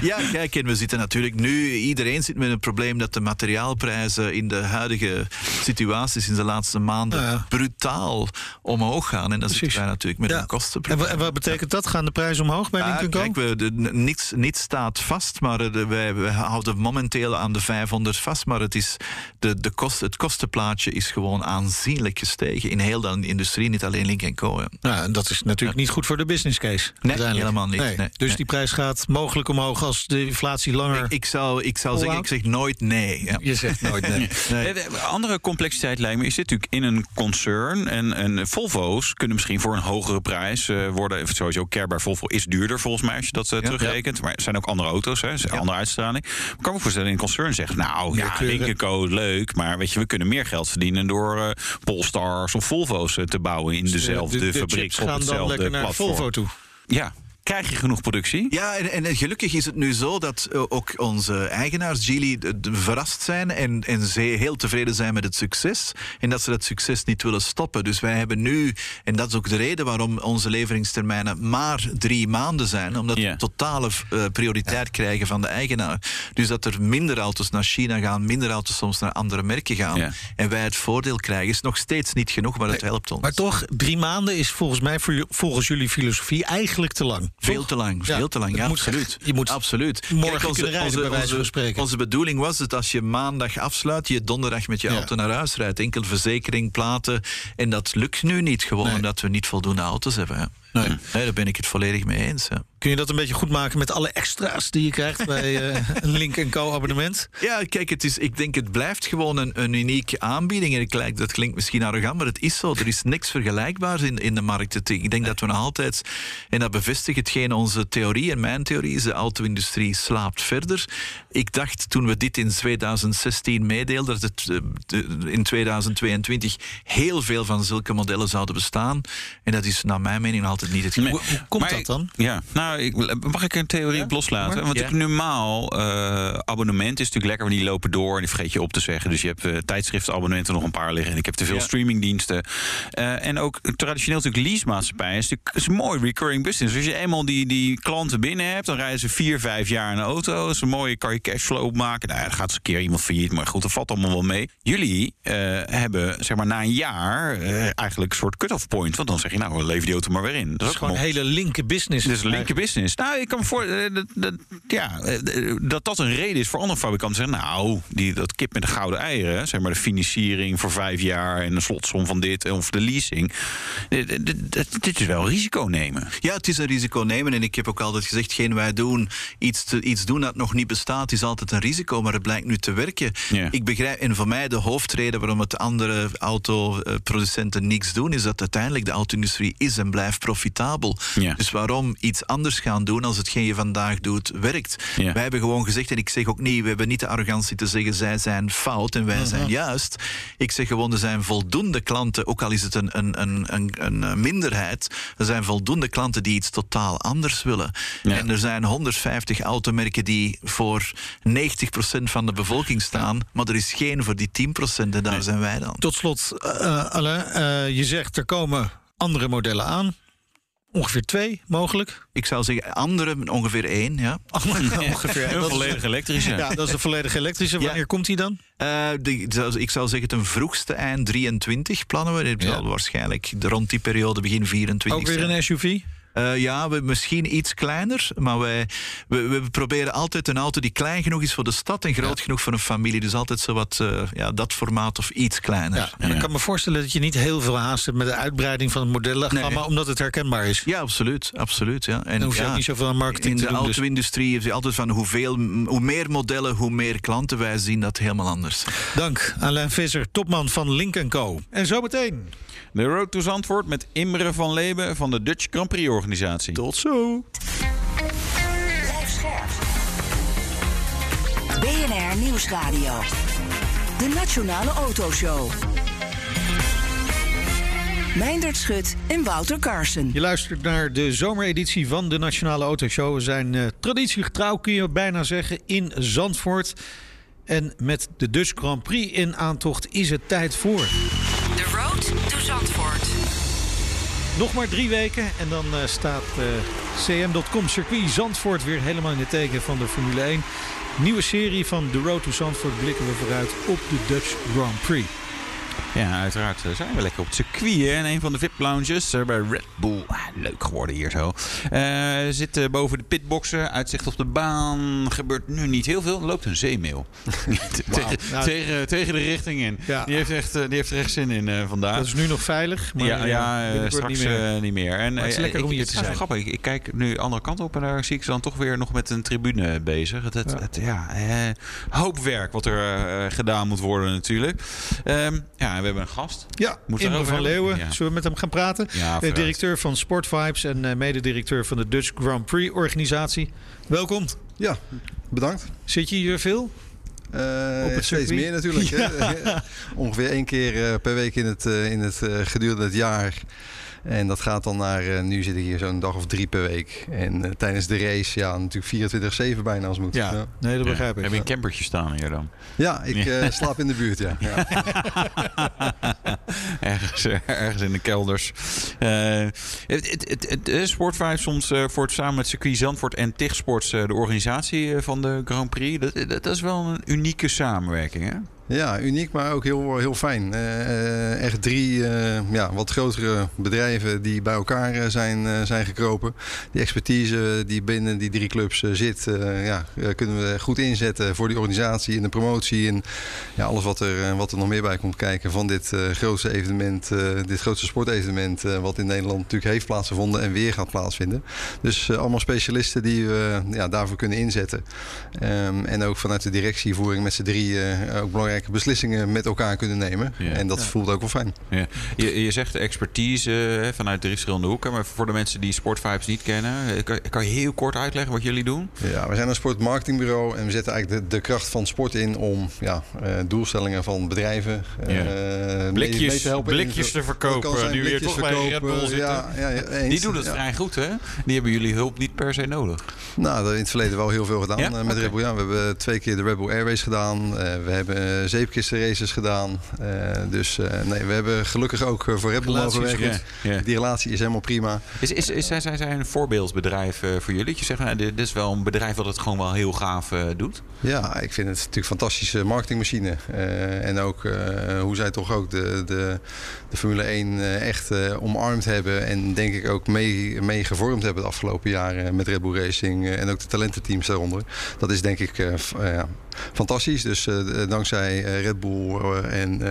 Ja, kijk, en we zitten natuurlijk nu... Iedereen zit met een probleem dat de materiaalprijzen in de huidige situatie sinds de laatste maanden
Ja.
brutaal omhoog gaan. En dat zitten wij natuurlijk met
Ja.
een kostenprobleem.
wa- en wat betekent dat? Gaan de prijzen omhoog bij Co?
kijk, we, de, niets, niets staat vast, maar de, wij, wij houden momenteel aan de 500 vast. Maar het, is de, de kost, het kostenplaatje is gewoon aanzienlijk gestegen in heel de industrie, niet alleen Link Co. ja.
En dat is natuurlijk niet goed voor de business case. uiteindelijk.
helemaal niet. Nee,
dus
nee.
die prijs gaat mogelijk omhoog als de inflatie langer...
Ik, ik zou, ik zou zeggen, ik zeg nooit nee. Ja.
Je zegt nooit nee. [LAUGHS]
Nee.
De Andere complexiteit lijkt me, is dit natuurlijk in een concern. En, en Volvo's kunnen misschien voor een hogere prijs eh, worden. Even Sowieso, Care bij Volvo is duurder volgens mij als je dat eh,
Ja.
terugrekent. Maar er zijn ook andere auto's, hè, andere uitstraling. Maar ik kan me voorstellen in een concern zegt, nou ja. Linkenco, leuk. Maar weet je, we kunnen meer geld verdienen door eh, Polestars of Volvo's te bouwen in dezelfde
de, de
fabriek
chips
op
gaan dan
hetzelfde
lekker naar
platform.
Volvo toe.
Ja, krijg je genoeg productie?
Ja, en, en gelukkig is het nu zo dat eh, ook onze eigenaars, d- verrast zijn en, en ze heel tevreden zijn met het succes. En dat ze dat succes niet willen stoppen. Dus wij hebben nu, en dat is ook de reden waarom onze leveringstermijnen maar drie maanden zijn, omdat we totale eh, prioriteit krijgen van de eigenaar. Dus dat er minder auto's naar China gaan, minder auto's soms naar andere merken gaan. En wij het voordeel krijgen, is nog steeds niet genoeg, maar het helpt ons.
Maar toch, drie maanden is volgens mij, volgens jullie filosofie, eigenlijk te lang.
Veel
Toch?
te lang,
Ja,
veel te lang. Ja,
moet
absoluut.
Je moet
absoluut.
morgen rijden, wijze van
onze,
spreken.
onze bedoeling was het als je maandag afsluit, je donderdag met je
Ja.
auto naar huis rijdt. Enkel verzekering, platen. En dat lukt nu niet gewoon
Nee.
omdat we niet voldoende auto's hebben.
Nee.
Nee, daar ben ik het volledig mee eens.
Kun je dat een beetje goed maken met alle extra's die je krijgt [LAUGHS] bij uh, een Link Co abonnement?
Ja, kijk, het is, ik denk het blijft gewoon een, een unieke aanbieding. En ik, dat klinkt misschien arrogant, maar het is zo. Er is niks vergelijkbaars in, in de markt. Ik denk dat we nog altijd, en dat bevestigt hetgeen onze theorie en mijn theorie is, de auto-industrie slaapt verder. Ik dacht toen we dit in 2016 meedeelden, dat het eh, in 2022 heel veel van zulke modellen zouden bestaan. En dat is naar mijn mening altijd niet het geval.
Hoe, hoe komt dat dan?
Ja, nou, ik, mag ik een theorie ja? loslaten? Want ja. normaal uh, abonnement is natuurlijk lekker, want die lopen door en die vergeet je op te zeggen. Dus je hebt uh, tijdschriftabonnementen nog een paar liggen. En ik heb te veel ja. streamingdiensten. Uh, en ook traditioneel natuurlijk leasemaatschappijen is natuurlijk is een mooi recurring business. Als je eenmaal die, die klanten binnen hebt, dan rijden ze vier, vijf jaar een auto. Dat is een mooie, kan je cashflow maken. Nou, dan gaat ze een keer iemand failliet, maar goed, dat valt allemaal wel mee. Jullie hebben, zeg maar, na een jaar eigenlijk een soort cut-off point. Want dan zeg je, nou, we leven die auto maar weer in. Dat,
dat is gewoon een hele linker business.
Een linker business. Nou, ik kan me voor, dat, dat, ja, dat dat een reden is voor andere fabrikanten. Zeggen, nou, die, dat kip met de gouden eieren, zeg maar de financiering voor vijf jaar en de slotsom van dit of de leasing. Dit, dit is wel risico nemen.
Ja, het is een risico nemen. En ik heb ook altijd gezegd, geen wij doen, iets, te, iets doen dat nog niet bestaat, is altijd een risico. Maar het blijkt nu te werken. Ik begrijp, en voor mij de hoofdreden waarom het andere autoproducenten niks doen, is dat uiteindelijk de auto-industrie is en blijft profitabel.
Ja.
Dus waarom iets anders gaan doen als hetgeen je vandaag doet, werkt.
Ja.
Wij hebben gewoon gezegd, en ik zeg ook niet, we hebben niet de arrogantie te zeggen, zij zijn fout en wij
Mhm.
zijn juist. Ik zeg gewoon, er zijn voldoende klanten, ook al is het een, een, een, een, een minderheid, er zijn voldoende klanten die iets totaal anders willen.
Ja.
En er zijn 150 automerken die voor 90% van de bevolking staan, maar er is geen voor die 10% en daar zijn wij dan.
Tot slot, uh, Alain, uh, je zegt er komen andere modellen aan. Ongeveer twee, mogelijk.
Ik zou zeggen, andere ongeveer één, ja. [LAUGHS]
ongeveer [LAUGHS]
Een volledig elektrische.
Ja, dat is een volledig elektrische. Wanneer ja. komt die dan?
Uh, de, ik zou zeggen, ten vroegste eind 23 plannen we. Het
Ja.
zal waarschijnlijk rond die periode begin 24
Ook weer
zijn.
een SUV?
Uh, ja, we, misschien iets kleiner, maar wij, we, we proberen altijd een auto die klein genoeg is voor de stad en groot genoeg voor een familie. Dus altijd zo wat, uh, ja, dat formaat of iets kleiner.
Ja, en ik kan me voorstellen dat je niet heel veel haast hebt met de uitbreiding van het modellengamma,
Nee.
omdat het herkenbaar is.
Ja, absoluut. absoluut ja. En
Dan hoef je
ja,
ook niet zoveel aan marketing
in
te
de
doen. dus-
auto-industrie heeft je altijd van hoeveel, hoe meer modellen, hoe meer klanten. Wij zien dat helemaal anders.
Dank, Alain Visser, topman van Link Co. En zometeen.
De Road to Zandvoort met Imre van Leeuwen van de Dutch Grand Prix organisatie.
Tot zo.
Blijf scherp. BNR Nieuwsradio. De Nationale Autoshow. Meindert Schut en Wouter Carson.
Je luistert naar de zomereditie van de Nationale Autoshow. We zijn uh, traditiegetrouw, kun je bijna zeggen, in Zandvoort. En met de Dutch Grand Prix in aantocht is het tijd voor. Nog maar drie weken en dan uh, staat uh, cm.com circuit Zandvoort weer helemaal in het teken van de Formule 1. Nieuwe serie van The Road to Zandvoort blikken we vooruit op de Dutch Grand Prix.
Ja, uiteraard eh, zijn we lekker op het circuit. Hè? En een van de VIP-lounges eh, bij Red Bull. Ah, leuk geworden hier zo. Uh, zit uh, boven de pitboxen. Uitzicht op de baan. Gebeurt nu niet heel veel. Er loopt een zeemeel. [LAUGHS] [LAUGHS] tegen,
Nou,
tegen, tegen de richting in.
Ja.
Die, heeft echt, uh, die heeft er echt zin in uh, vandaag.
Dat is nu nog veilig. Maar
ja, ja
binnenkort
straks
niet meer.
niet meer. En,
Maar het is lekker
ik,
om hier te zijn.
grappig. Ik, ik kijk nu de andere kant op en daar zie ik ze dan toch weer nog met een tribune bezig. Het, het,
Ja.
het, ja, eh, hoop werk wat er eh, gedaan moet worden natuurlijk. Ehm, ja, we hebben een gast.
Ja, Imre van? Leeuwen.
Ja.
Zullen we met hem gaan praten?
Ja,
Eh, directeur van Sport Vibes en eh, mededirecteur van de Dutch Grand Prix organisatie. Welkom.
Ja, bedankt.
Zit je hier veel?
Eh,
Op het
steeds
circuit?
meer natuurlijk. [LAUGHS]
Ja. [LAUGHS]
Ongeveer één keer eh, per week in het, eh, in het gedurende het jaar. En dat gaat dan naar, eh, nu zit ik hier zo'n dag of drie per week. En eh, tijdens de race, ja, natuurlijk 24-7 bijna als het moet.
Ja,
ja.
nee, dat
Ja.
begrijp ik.
Heb je een campertje staan hier dan?
Ja, ik eh, slaap in de buurt, ja. ja. [LAUGHS]
ergens, ergens in de kelders. Het, het, het, het, Sport 5 soms eh, voor het samen met circuit Zandvoort en TIG Sports eh, de organisatie eh, van de Grand Prix. Dat, dat is wel een unieke samenwerking, hè?
Ja, uniek, maar ook heel, heel fijn. Uh, echt drie uh, ja, wat grotere bedrijven die bij elkaar zijn, zijn gekropen. Die expertise die binnen die drie clubs zit, ja, kunnen we goed inzetten voor die organisatie en de promotie. En ja, alles wat er, wat er nog meer bij komt kijken van dit grootste evenement, dit grootste sportevenement, wat in Nederland natuurlijk heeft plaatsgevonden en weer gaat plaatsvinden. Dus allemaal specialisten die we ja, daarvoor kunnen inzetten. Um, en ook vanuit de directievoering met z'n drie ook belangrijk beslissingen met elkaar kunnen nemen. En dat voelt ook wel fijn.
Ja. Je, je zegt expertise hè, vanuit de verschillende hoeken. Maar voor de mensen die Sportvibes niet kennen, kan, kan, je heel kort uitleggen wat jullie doen?
Ja, we zijn een sportmarketingbureau en we zetten eigenlijk de, de kracht van sport in om ja, uh, doelstellingen van bedrijven
uh, blikjes, mee te helpen. Blikjes te verkopen. Nu weer toch bij Red Bull zitten. Ja, ja, die doen het vrij goed, hè? Die hebben jullie hulp niet per se nodig.
Nou, in het verleden wel heel veel gedaan met okay. Red Bull. Ja, we hebben twee keer de Red Bull Airways gedaan. we hebben zeepkistenraces gedaan. Uh, dus uh, nee, we hebben gelukkig ook voor Red Bull mogen werken. Ja. Die relatie is helemaal prima.
Is, is, is, zijn zij een voorbeeldbedrijf uh, voor jullie? Dat je zegt, nou, dit is wel een bedrijf dat het gewoon wel heel gaaf doet?
Ja, ik vind het natuurlijk een fantastische marketingmachine. en ook hoe zij toch ook de, de, de Formule 1 echt omarmd hebben. En denk ik ook mee, mee gevormd hebben de afgelopen jaren met Red Bull Racing. en ook de talententeams daaronder. Dat is denk ik fantastisch. Dus dankzij Red Bull en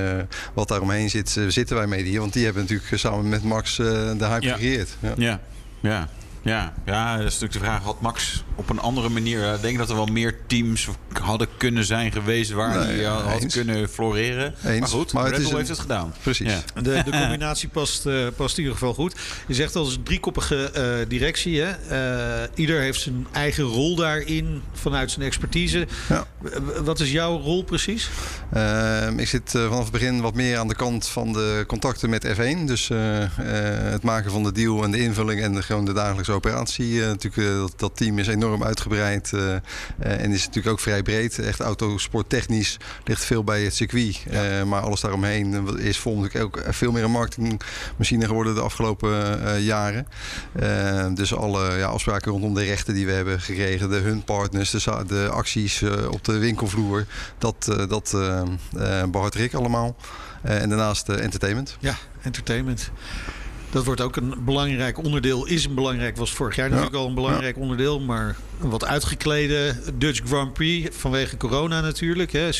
wat daaromheen zit, zitten wij mee hier. Want die hebben natuurlijk samen met Max de hype
ja.
gecreëerd.
Ja. ja. ja. Ja, ja, dat is natuurlijk de vraag. Had Max op een andere manier... Ik denk dat er wel meer teams hadden kunnen zijn geweest... waar nee, hij had eens. kunnen floreren. Eens. Maar goed, maar Red Bull een... heeft het gedaan.
Precies.
Ja. De, de, [LAUGHS] combinatie past, uh, past in ieder geval goed. Je zegt als een driekoppige uh, directie. Hè? Uh, ieder heeft zijn eigen rol daarin vanuit zijn expertise. Ja. Wat is jouw rol precies?
Ehm, ik zit vanaf het begin wat meer aan de kant van de contacten met F1. Dus het maken van de deal en de invulling... en de, gewoon de dagelijkse operatie. Natuurlijk, dat, dat, team is enorm uitgebreid en is natuurlijk ook vrij breed. Echt autosporttechnisch ligt veel bij het circuit. Ja. maar alles daaromheen is vol natuurlijk ook veel meer een marketingmachine geworden de afgelopen jaren. dus alle ja, afspraken rondom de rechten die we hebben gekregen, de hun partners, de, de acties op de winkelvloer, dat, dat behoort Rick allemaal. en daarnaast entertainment.
Ja, entertainment. Dat wordt ook een belangrijk onderdeel. Is een belangrijk, was vorig jaar natuurlijk al een belangrijk onderdeel. Maar wat uitgeklede Dutch Grand Prix vanwege corona natuurlijk. Hè. 60%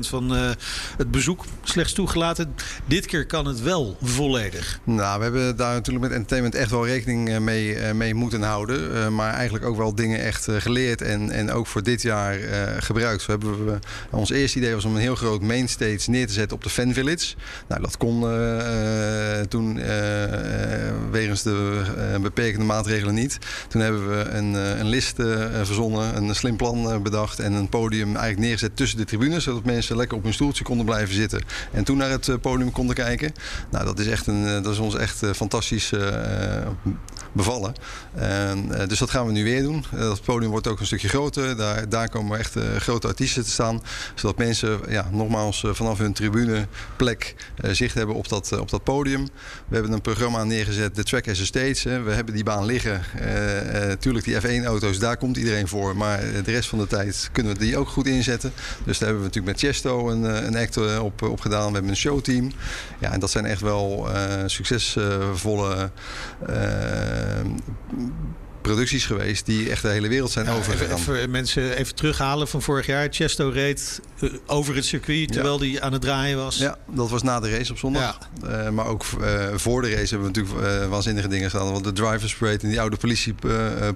van uh, het bezoek slechts toegelaten. Dit keer kan het wel volledig.
Nou, we hebben daar natuurlijk met entertainment echt wel rekening mee, mee moeten houden. Maar eigenlijk ook wel dingen echt geleerd en, en ook voor dit jaar gebruikt. We hebben, we, ons eerste idee was om een heel groot mainstage neer te zetten op de Fan Village. Nou, dat kon toen wegens de beperkende maatregelen niet. Toen hebben we een, een list verzonnen, een slim plan bedacht en een podium eigenlijk neergezet tussen de tribunes, zodat mensen lekker op hun stoeltje konden blijven zitten en toen naar het podium konden kijken. Nou, dat is, echt een, dat is ons echt fantastisch bevallen. En, dus dat gaan we nu weer doen. dat podium wordt ook een stukje groter. Daar, daar komen echt grote artiesten te staan, zodat mensen ja, nogmaals vanaf hun tribuneplek zicht hebben op dat, op dat podium. We hebben een programma neergezet, de Track as a Stage. We hebben die baan liggen. tuurlijk, die F1-auto's, daar komt iedereen voor. Maar de rest van de tijd kunnen we die ook goed inzetten. Dus daar hebben we natuurlijk met Chesto een, een act op, op gedaan. We hebben een showteam. Ja, en dat zijn echt wel uh, succesvolle producties geweest die echt de hele wereld zijn ja, overgegaan.
Even, even, mensen even terughalen van vorig jaar. Chesto reed uh, over het circuit terwijl hij ja. aan het draaien was.
Ja, dat was na de race op zondag. Ja. Uh, maar ook uh, voor de race hebben we natuurlijk waanzinnige dingen gedaan. Want de drivers parade en die oude politie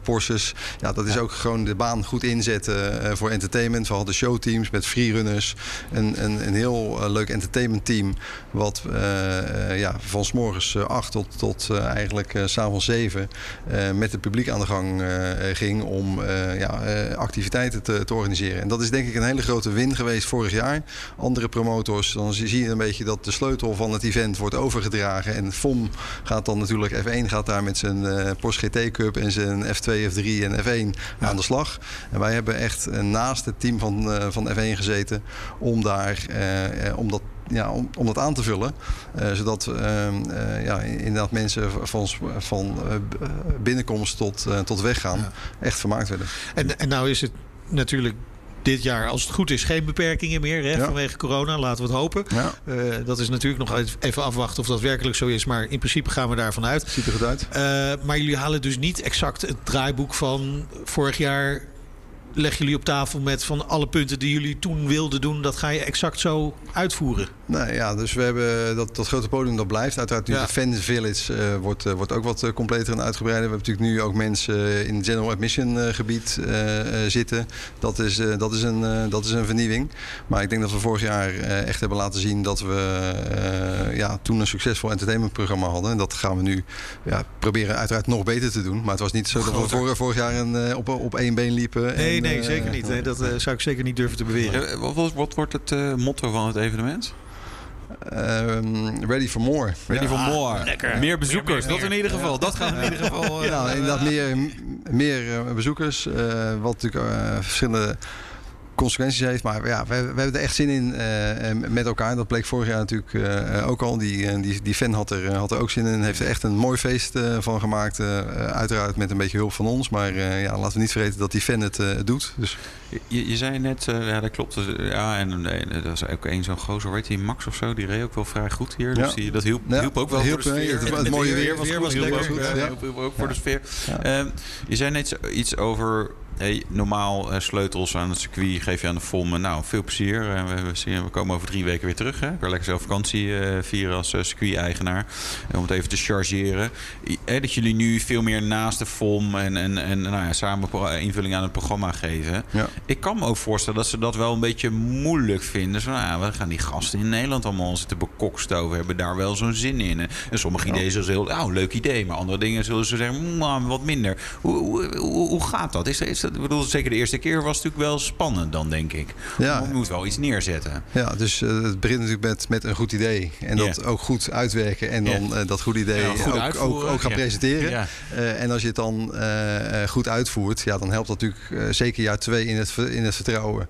Porsches. Ja, dat is ook gewoon de baan goed inzetten voor entertainment. We hadden showteams met freerunners. Een, een, een heel leuk entertainment team. Wat ja, van s morgens 8 tot, tot eigenlijk s avonds 7 met het publiek aan de gang uh, ging om uh, ja, uh, activiteiten te, te, organiseren. En dat is denk ik een hele grote win geweest vorig jaar. Andere promotors, dan zie je een beetje dat de sleutel van het event wordt overgedragen. En FOM gaat dan natuurlijk, F1 gaat daar met zijn Porsche GT Cup en zijn F2, F3 en F1 ja. aan de slag. En wij hebben echt naast het team van, van F1 gezeten om daar, om dat ja, om, om dat aan te vullen. Uh, zodat uh, uh, ja, inderdaad mensen van, van binnenkomst tot, tot weggaan ja. echt vermaakt werden.
En, en nou is het natuurlijk dit jaar, als het goed is, geen beperkingen meer hè, vanwege corona. Laten we het hopen.
Ja.
Uh, dat is natuurlijk nog even afwachten of dat werkelijk zo is. Maar in principe gaan we daarvan uit.
Ziet er goed uit.
Uh, maar jullie halen dus niet exact het draaiboek van vorig jaar leggen jullie op tafel met van alle punten die jullie toen wilden doen, dat ga je exact zo uitvoeren.
Nou ja, dus we hebben dat, dat grote podium dat blijft. Uiteraard nu
Ja.
de Fan Village eh, wordt, eh, wordt ook wat eh, completer en uitgebreider. We hebben natuurlijk nu ook mensen in het General Admission gebied zitten. Dat is, dat, is een, dat is een vernieuwing. Maar ik denk dat we vorig jaar echt hebben laten zien dat we ja, toen een succesvol entertainmentprogramma hadden. En dat gaan we nu ja, proberen uiteraard nog beter te doen. Maar het was niet zo dat we vorig, vorig jaar een, op, op één been liepen.
Nee,
en,
nee,
eh,
zeker niet. Nee, dat eh, zou ik zeker niet durven te beweren.
Eh, wat, wat, wat wordt het eh, motto van het evenement?
Ehm, ready for more.
Ready
Ja.
for more.
lekker.
Meer bezoekers, dat in ieder geval. Dat gaan we in ieder geval... [LAUGHS] eh,
Ja, inderdaad meer, meer bezoekers. eh, wat natuurlijk eh, verschillende consequenties heeft. Maar ja, we, we hebben er echt zin in en met elkaar. Dat bleek vorig jaar natuurlijk eh, ook al. Die, eh, die, die fan had er, had er ook zin in. Heeft er echt een mooi feest van gemaakt. uiteraard met een beetje hulp van ons. Maar ja, laten we niet vergeten dat die fan het doet. Dus
Je, je zei net, ja dat klopt. Dus, Ja, en eh, dat is ook één zo'n gozer, weet je, Max of zo, die reed ook wel vrij goed hier. Dus
Ja.
die, dat hielp,
Ja,
hielp ook wel
hielp,
voor de sfeer.
het-
En
mooie
weer
weer
was
weer
goed,
was
hielp
lekker
ook,
goed,
hielp- ook voor de sfeer. Ehm, je zei net iets over hey, normaal eh, sleutels aan het circuit geef je aan de FOM. Nou, veel plezier. Eh, we, zien- we komen over drie weken weer terug. Hè? Ik wil lekker zelf vakantie eh, vieren als eh, circuit-eigenaar. Eh, om het even te chargeren. Eh, dat jullie nu veel meer naast de FOM en, en, en nou ja, samen invulling aan het programma geven.
ja.
Ik kan me ook voorstellen dat ze dat wel een beetje moeilijk vinden. Zo, nou ja, we gaan die gasten in Nederland allemaal zitten bekokstoven. Hebben daar wel zo'n zin in. En sommige ideeën zullen ze heel, nou, leuk idee. Maar andere dingen zullen ze zeggen, "Mm, nou, wat minder. Hoe, hoe, hoe, hoe gaat dat? Is, is dat? Ik bedoel, zeker de eerste keer was het natuurlijk wel spannend dan, denk ik.
Ja.
Je moet wel iets neerzetten.
Ja, dus eh, het begint natuurlijk met, met een goed idee. En dat ook goed uitwerken. En dan eh, dat goede idee
Ja, goed
ook, ook, ook gaan
Ja.
presenteren.
Ja.
Eh, en als je het dan goed uitvoert, ja, dan helpt dat natuurlijk zeker jaar twee in het, in het vertrouwen.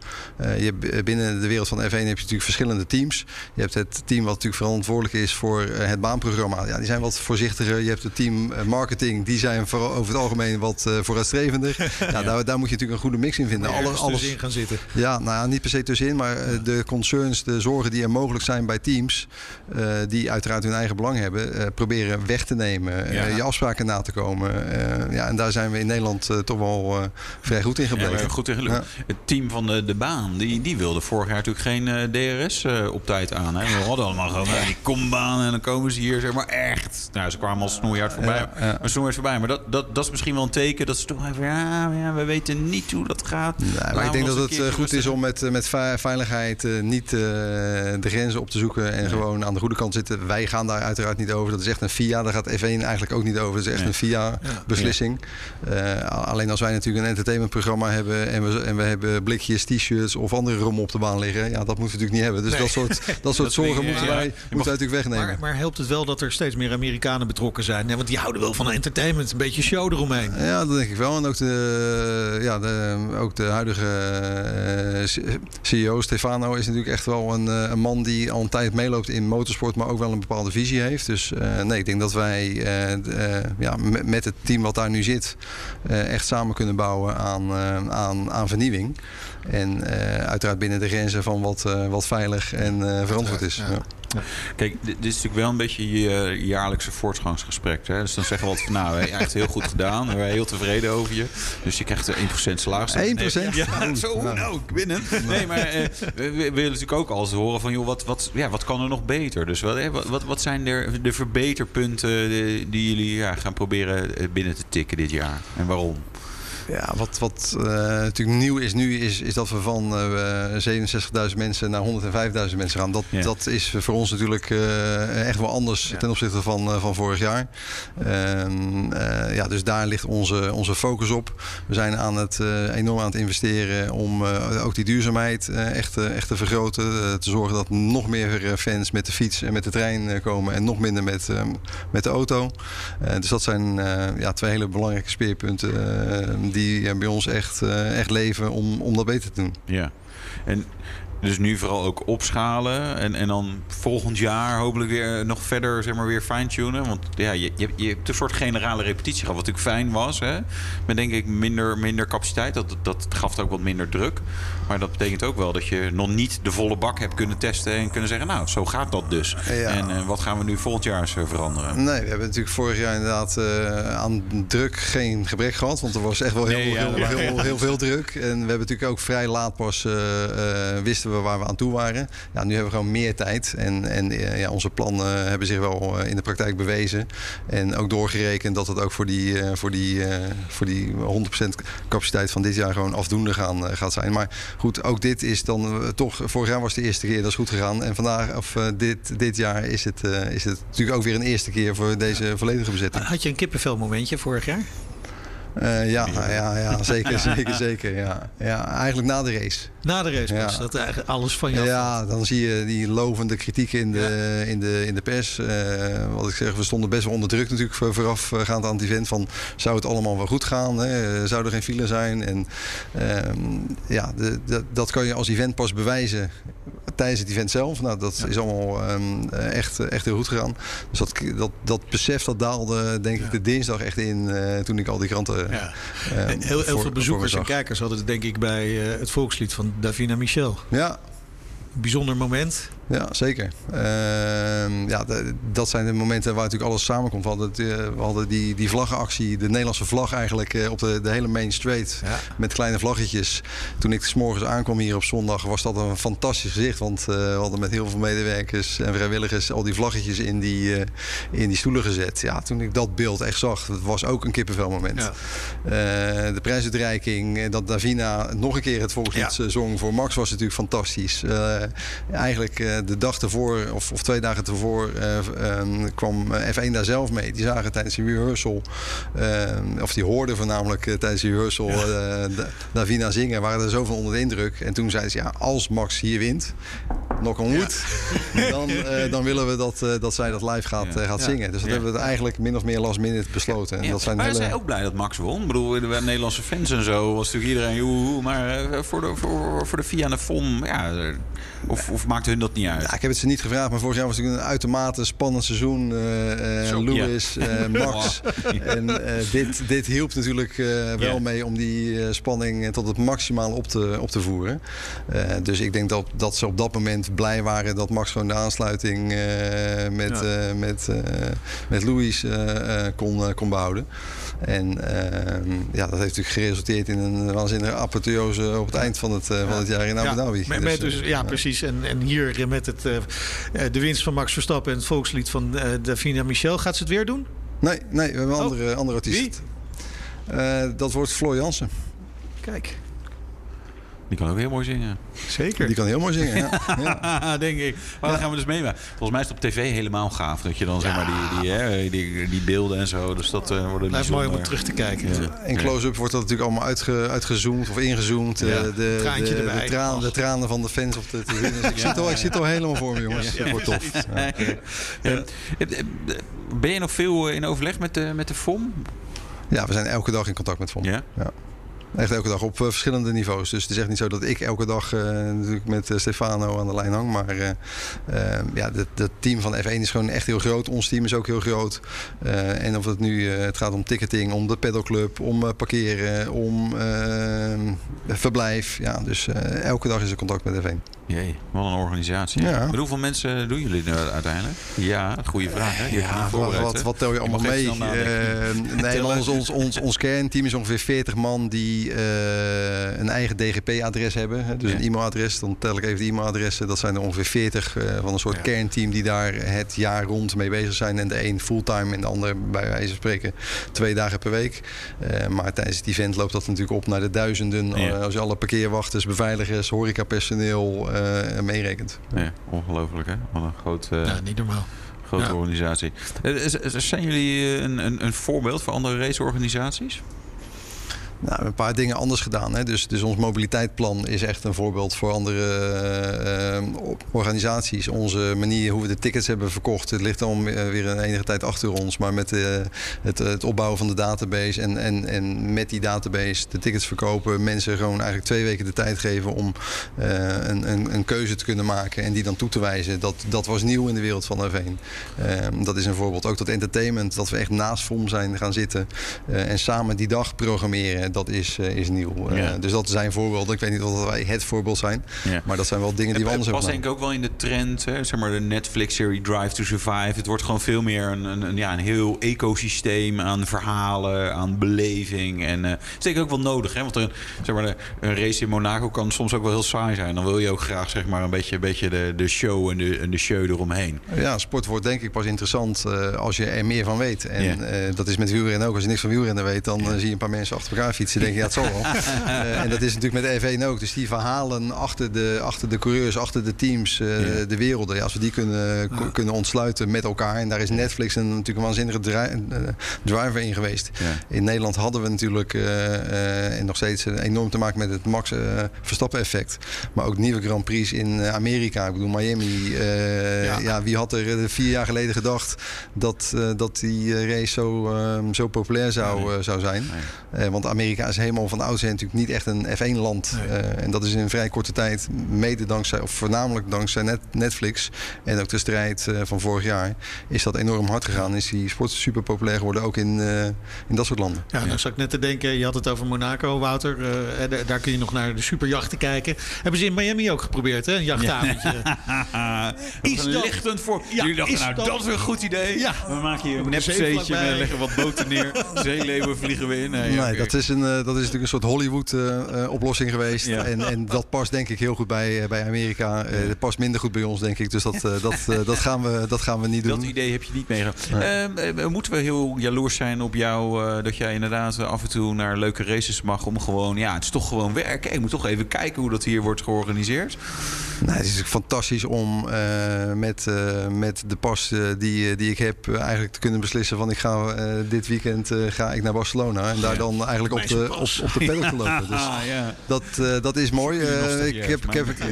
Je, binnen de wereld van F1 heb je natuurlijk verschillende teams. Je hebt het team wat natuurlijk verantwoordelijk is voor het baanprogramma. Ja, die zijn wat voorzichtiger. Je hebt het team marketing, die zijn vooral over het algemeen wat vooruitstrevender. [LAUGHS] ja, Daar, daar moet je natuurlijk een goede mix in vinden.
Alle,
Alle, alles,
in gaan zitten.
ja, nou ja, niet per se tussenin, maar eh, de concerns, de zorgen die er mogelijk zijn bij teams, eh, die uiteraard hun eigen belang hebben, eh, proberen weg te nemen, je afspraken na te komen. Ja, en daar zijn we in Nederland toch wel vrij goed in gebleven.
goed in gelukt. Het team van de, de baan, die, die wilde vorig jaar natuurlijk geen DRS op tijd aan. Hè? We hadden allemaal gewoon die kombaan en dan komen ze hier zeg maar echt. Nou, ze kwamen al snoeihard voorbij. Maar snoeihard voorbij. Maar dat, dat, dat is misschien wel een teken dat ze toch even, ja, ja we weten niet hoe dat gaat.
Nee, maar ik denk dat het eh, goed is om met, eh, met ve- veiligheid eh, niet eh, de grenzen op te zoeken en gewoon aan de goede kant zitten. Wij gaan daar uiteraard niet over. Dat is echt een FIA. Daar gaat F1 eigenlijk ook niet over. Dat is echt
Nee.
een FIA-beslissing. Eh, alleen als wij natuurlijk een entertainmentprogramma hebben en we, en we hebben blikjes, t-shirts of andere rommel op de baan liggen, ja, dat moeten we natuurlijk niet hebben. Dus
Nee.
dat soort, [LAUGHS] dat soort zorgen moeten
ja.
wij, moeten wij natuurlijk wegnemen.
Maar, maar helpt het wel dat er steeds meer Amerikanen betrokken zijn? Want die houden wel van entertainment, een beetje show eromheen.
Ja, dat denk ik wel. En ook de, ja, de, ook de huidige eh, CEO, Stefano, is natuurlijk echt wel een, eh, een man die al een tijd meeloopt in motorsport, maar ook wel een bepaalde visie heeft. Dus eh, nee, ik denk dat wij eh, eh, ja, met, het team wat daar nu zit, eh, echt samen kunnen bouwen aan, eh, aan, aan vernieuwing. En eh, uiteraard binnen de grenzen van wat, eh, wat veilig en eh, verantwoord is.
Ja.
Ja.
Kijk, dit, is natuurlijk wel een beetje je jaarlijkse voortgangsgesprek. Hè? Dus dan zeggen we altijd van, nou, hebt heel goed gedaan. We zijn heel tevreden over je. Dus je krijgt eh, 1% salaris.
1%?
Nee, ja, [LAUGHS] zo, nou, ik binnen. Nee, maar eh, we, willen natuurlijk ook altijd horen van, joh, wat, wat, ja, wat kan er nog beter? Dus wat, eh, wat, wat, zijn er de verbeterpunten die jullie ja, gaan proberen binnen te tikken dit jaar? En waarom?
Ja, wat, wat eh, natuurlijk nieuw is nu, is, is dat we van eh 67.000 mensen naar 105.000 mensen gaan. Dat,
Ja.
dat is voor ons natuurlijk eh, echt wel anders ten opzichte van, eh, van vorig jaar. Ehm, eh, ja, dus daar ligt onze, onze focus op. We zijn aan het, eh, enorm aan het investeren om eh, ook die duurzaamheid eh, echt, eh, echt te vergroten. Eh, te zorgen dat nog meer eh, fans met de fiets en met de trein eh, komen en nog minder met, eh, met de auto. Eh, dus dat zijn eh, ja, twee hele belangrijke speerpunten eh, die eh, bij ons echt, eh, echt leven om, om dat beter te doen.
Ja. En Dus nu vooral ook opschalen. En, en dan volgend jaar hopelijk weer nog verder zeg maar, weer fine-tunen. Want ja, je, je, je hebt een soort generale repetitie gehad. Wat natuurlijk fijn was. Hè? Met denk ik minder, minder capaciteit. Dat, dat gaf ook wat minder druk. Maar dat betekent ook wel dat je nog niet de volle bak hebt kunnen testen. En kunnen zeggen, nou, zo gaat dat dus. En uh, wat gaan we nu volgend jaar eens veranderen?
Nee, we hebben natuurlijk vorig jaar inderdaad uh, aan druk geen gebrek gehad. Want er was echt wel heel, nee, ja, heel, heel, heel, heel, veel druk. En we hebben natuurlijk ook vrij laat pas uh, wisten we waar we aan toe waren. Ja, nu hebben we gewoon meer tijd. En, en ja, onze plannen hebben zich wel in de praktijk bewezen. En ook doorgerekend dat het ook voor die, voor die, voor die 100% capaciteit van dit jaar gewoon afdoende gaan, gaat zijn. Maar goed, ook dit is dan toch... Vorig jaar was de eerste keer, dat is goed gegaan. En vandaag, of dit, dit jaar is het, is het natuurlijk ook weer een eerste keer voor deze volledige bezetting.
Had je een kippenvel momentje vorig jaar?
Uh, ja, ja, ja, [LAUGHS] zeker, zeker, zeker. Ja. Ja, eigenlijk na de race.
Na de race pas, ja. dat eigenlijk alles van jou
Ja, dan zie je die lovende kritiek in de, in de, in de pers. Uh, wat ik zeg, we stonden best wel onder druk natuurlijk voorafgaand aan het event. Van, zou het allemaal wel goed gaan? Hè? Zou er geen file zijn? En uh, ja, de, de, dat kan je als event pas bewijzen tijdens het event zelf. Nou, dat is allemaal um, echt, echt heel goed gegaan. Dus dat, dat, dat besef dat daalde denk ik de dinsdag echt in toen ik al die kranten
ja. Uh, heel, heel veel bezoekers en kijkers hadden het denk ik bij uh, het volkslied van Davina Michel.
Ja.
Bijzonder moment.
Ja, zeker. Uh, ja, dat zijn de momenten waar natuurlijk alles samenkomt. We hadden, we hadden die, die vlaggenactie, de Nederlandse vlag eigenlijk uh, op de, de hele Main Street. Ja. Met kleine vlaggetjes. Toen ik s morgens aankwam hier op zondag was dat een fantastisch gezicht. Want uh, we hadden met heel veel medewerkers en vrijwilligers al die vlaggetjes in die, in die stoelen gezet. Ja, toen ik dat beeld echt zag, dat was ook een kippenvelmoment. Ja. de prijsuitreiking, dat Davina nog een keer het volkslied ja. zong voor Max was natuurlijk fantastisch. eigenlijk de dag ervoor, of, of twee dagen ervoor, uh, um, kwam F1 daar zelf mee. Die zagen tijdens die rehearsal, of die hoorden voornamelijk tijdens die rehearsal ja. Davina zingen, waren er zoveel onder de indruk. En toen zeiden ze, ja, als Max hier wint, knock on wood, ja. [LAUGHS] dan, dan willen we dat, dat zij dat live gaat, gaat zingen. Dus dat hebben we eigenlijk min of meer last minute besloten. En dat zijn hele...
zijn ook blij dat Max won. Ik bedoel, de Nederlandse fans en zo was natuurlijk iedereen, joe, maar voor de, voor, voor de en de FOM, ja, of, of maakte hun dat niet uit?
Ja, ik heb het ze niet gevraagd, maar vorig jaar was het een uitermate spannend seizoen. Zo, Lewis, [LAUGHS] Max. en dit, dit hielp natuurlijk wel mee om die spanning tot het maximale op te, op te voeren. dus ik denk dat, dat ze op dat moment blij waren dat Max gewoon de aansluiting met, ja. met, met Louis kon, kon behouden. En ja, dat heeft natuurlijk geresulteerd in een waanzinnige apotheose op het eind van het, van het jaar in Abu Dhabi.
Met, met dus, ja, precies. En, en hier met het, de winst van Max Verstappen en het volkslied van Davina Michel. Gaat ze het weer doen?
Nee, nee we hebben een oh. andere, andere artiest.
Wie?
Uh, dat wordt Floor Jansen.
Kijk.
Die kan ook heel mooi zingen.
Zeker.
Die kan heel mooi zingen, ja. [LAUGHS]
ja. Denk ik. Maar dan gaan we dus mee. Volgens mij is het op tv helemaal gaaf. Dat je dan zeg maar die, die, hè, die, die beelden en zo. Dus dat uh, wordt
Blijft mooi om terug te kijken.
Ja. In close-up wordt dat natuurlijk allemaal uitge, uitgezoomd of ingezoomd. Ja. De, de,
Traantje
de,
erbij.
De, traan, de tranen van de fans op de tv. Dus ik, zit al, ik zit al helemaal voor me, jongens. Dat wordt tof.
Ben je nog veel in overleg met de, met de FOM?
Ja, we zijn elke dag in contact met FOM.
Ja?
ja. Echt elke dag op uh, verschillende niveaus. Dus het is echt niet zo dat ik elke dag uh, natuurlijk met uh, Stefano aan de lijn hang. Maar ja, het team van F1 is gewoon echt heel groot. Ons team is ook heel groot. en of het nu het gaat om ticketing, om de pedalclub, om parkeren, om verblijf. Ja, dus elke dag is er contact met F1.
Jee, wat een organisatie.
Ja.
Met hoeveel mensen doen jullie nu uiteindelijk? Ja, goede vraag. Hè? Je
ja, wat, wat, wat, tel je allemaal je mee? Uh, [LAUGHS] nee, ons, ons, ons, ons kernteam is ongeveer 40 man die uh, een eigen DGP-adres hebben. Hè? Dus ja. een e-mailadres. Dan tel ik even de e-mailadressen. Dat zijn er ongeveer 40 uh, van een soort ja. kernteam die daar het jaar rond mee bezig zijn. En de een fulltime en de ander bij wijze van spreken twee dagen per week. maar tijdens het event loopt dat natuurlijk op naar de duizenden. als je alle parkeerwachters, beveiligers, horecapersoneel meerekent.
Ja, ongelooflijk hè? Wat een groot, uh,
ja, niet normaal.
grote ja. organisatie. Uh, zijn jullie een, een, een, voorbeeld voor andere raceorganisaties?
Nou, een paar dingen anders gedaan. Hè. Dus, dus ons mobiliteitsplan is echt een voorbeeld voor andere uh, organisaties. Onze manier hoe we de tickets hebben verkocht, het ligt dan weer een enige tijd achter ons. Maar met uh, het, het, opbouwen van de database en, en, en met die database de tickets verkopen, mensen gewoon eigenlijk twee weken de tijd geven om een, een, een, keuze te kunnen maken en die dan toe te wijzen. Dat, dat was nieuw in de wereld van F1. Ehm, dat is een voorbeeld. Ook tot entertainment, dat we echt naast FOM zijn gaan zitten en samen die dag programmeren dat is, uh, is nieuw. Uh, dus dat zijn voorbeelden. Ik weet niet of wij het voorbeeld zijn. Ja. Maar dat zijn wel dingen die we anders hebben.
was denk ik ook wel in de trend. Hè? Zeg maar de Netflix-serie Drive to Survive. Het wordt gewoon veel meer een, een, een ja, een heel ecosysteem aan verhalen, aan beleving. En uh, dat is denk ik ook wel nodig. Hè? Want een, zeg maar, een race in Monaco kan soms ook wel heel saai zijn. Dan wil je ook graag zeg maar, een beetje, een beetje de, de show en de, en de show eromheen.
Ja, sport wordt denk ik pas interessant als je er meer van weet. En yeah. dat is met wielrennen ook. Als je niks van wielrennen weet, dan zie je een paar mensen achter elkaar fietsen. denk je, zal wel. uh, [LAUGHS] en dat is natuurlijk met F1 ook. Dus die verhalen achter de, achter de coureurs, achter de teams, uh, ja. de werelden. Ja, als we die kunnen, ja. kunnen ontsluiten met elkaar. En daar is Netflix een, natuurlijk een waanzinnige dri driver in geweest. In Nederland hadden we natuurlijk en nog steeds enorm te maken met het Max Verstappen effect. Maar ook nieuwe Grand Prix in Amerika. Ik bedoel, Miami. ja. wie had er vier jaar geleden gedacht dat, dat die race zo, zo populair zou, zou zijn? want Amerika is helemaal van oudsher natuurlijk niet echt een F1-land. Nee. Uh, en dat is in een vrij korte tijd, mede dankzij, of voornamelijk dankzij net, Netflix en ook de strijd uh, van vorig jaar, is dat enorm hard gegaan. Is die sport super populair geworden, ook in, uh, in dat soort landen.
Ja, nou zat ik net te denken, je had het over Monaco, Wouter. daar kun je nog naar de superjachten kijken. Hebben ze in Miami ook geprobeerd, hè? Een jachtavondje.
Ja. [LAUGHS] is dat lichtend voor. Ja, Jullie dachten, nou, dat... dat is een goed idee. Ja. We maken hier een nepzeetje, we leggen wat boten neer. Zeeleeuwen vliegen we in. Nee,
nee okay. dat is een, uh, dat is natuurlijk een soort Hollywood-oplossing uh, geweest. Ja. En, en dat past denk ik heel goed bij, bij Amerika. Dat past minder goed bij ons, denk ik. Dus dat, dat, dat, gaan, we, dat gaan we niet doen.
Dat idee heb je niet meegenomen. Nee. moeten we heel jaloers zijn op jou dat jij inderdaad af en toe naar leuke races mag om gewoon, ja, het is toch gewoon werken. Je moet toch even kijken hoe dat hier wordt georganiseerd.
Nou, het is fantastisch om met, met de pas die, die ik heb eigenlijk te kunnen beslissen van ik ga dit weekend ga ik naar Barcelona. En daar dan eigenlijk op de, op, op de pedal te [LAUGHS] lopen. Dus ah, ja. dat, uh, dat is mooi. Ik, heb, ik, heb, ik, ik,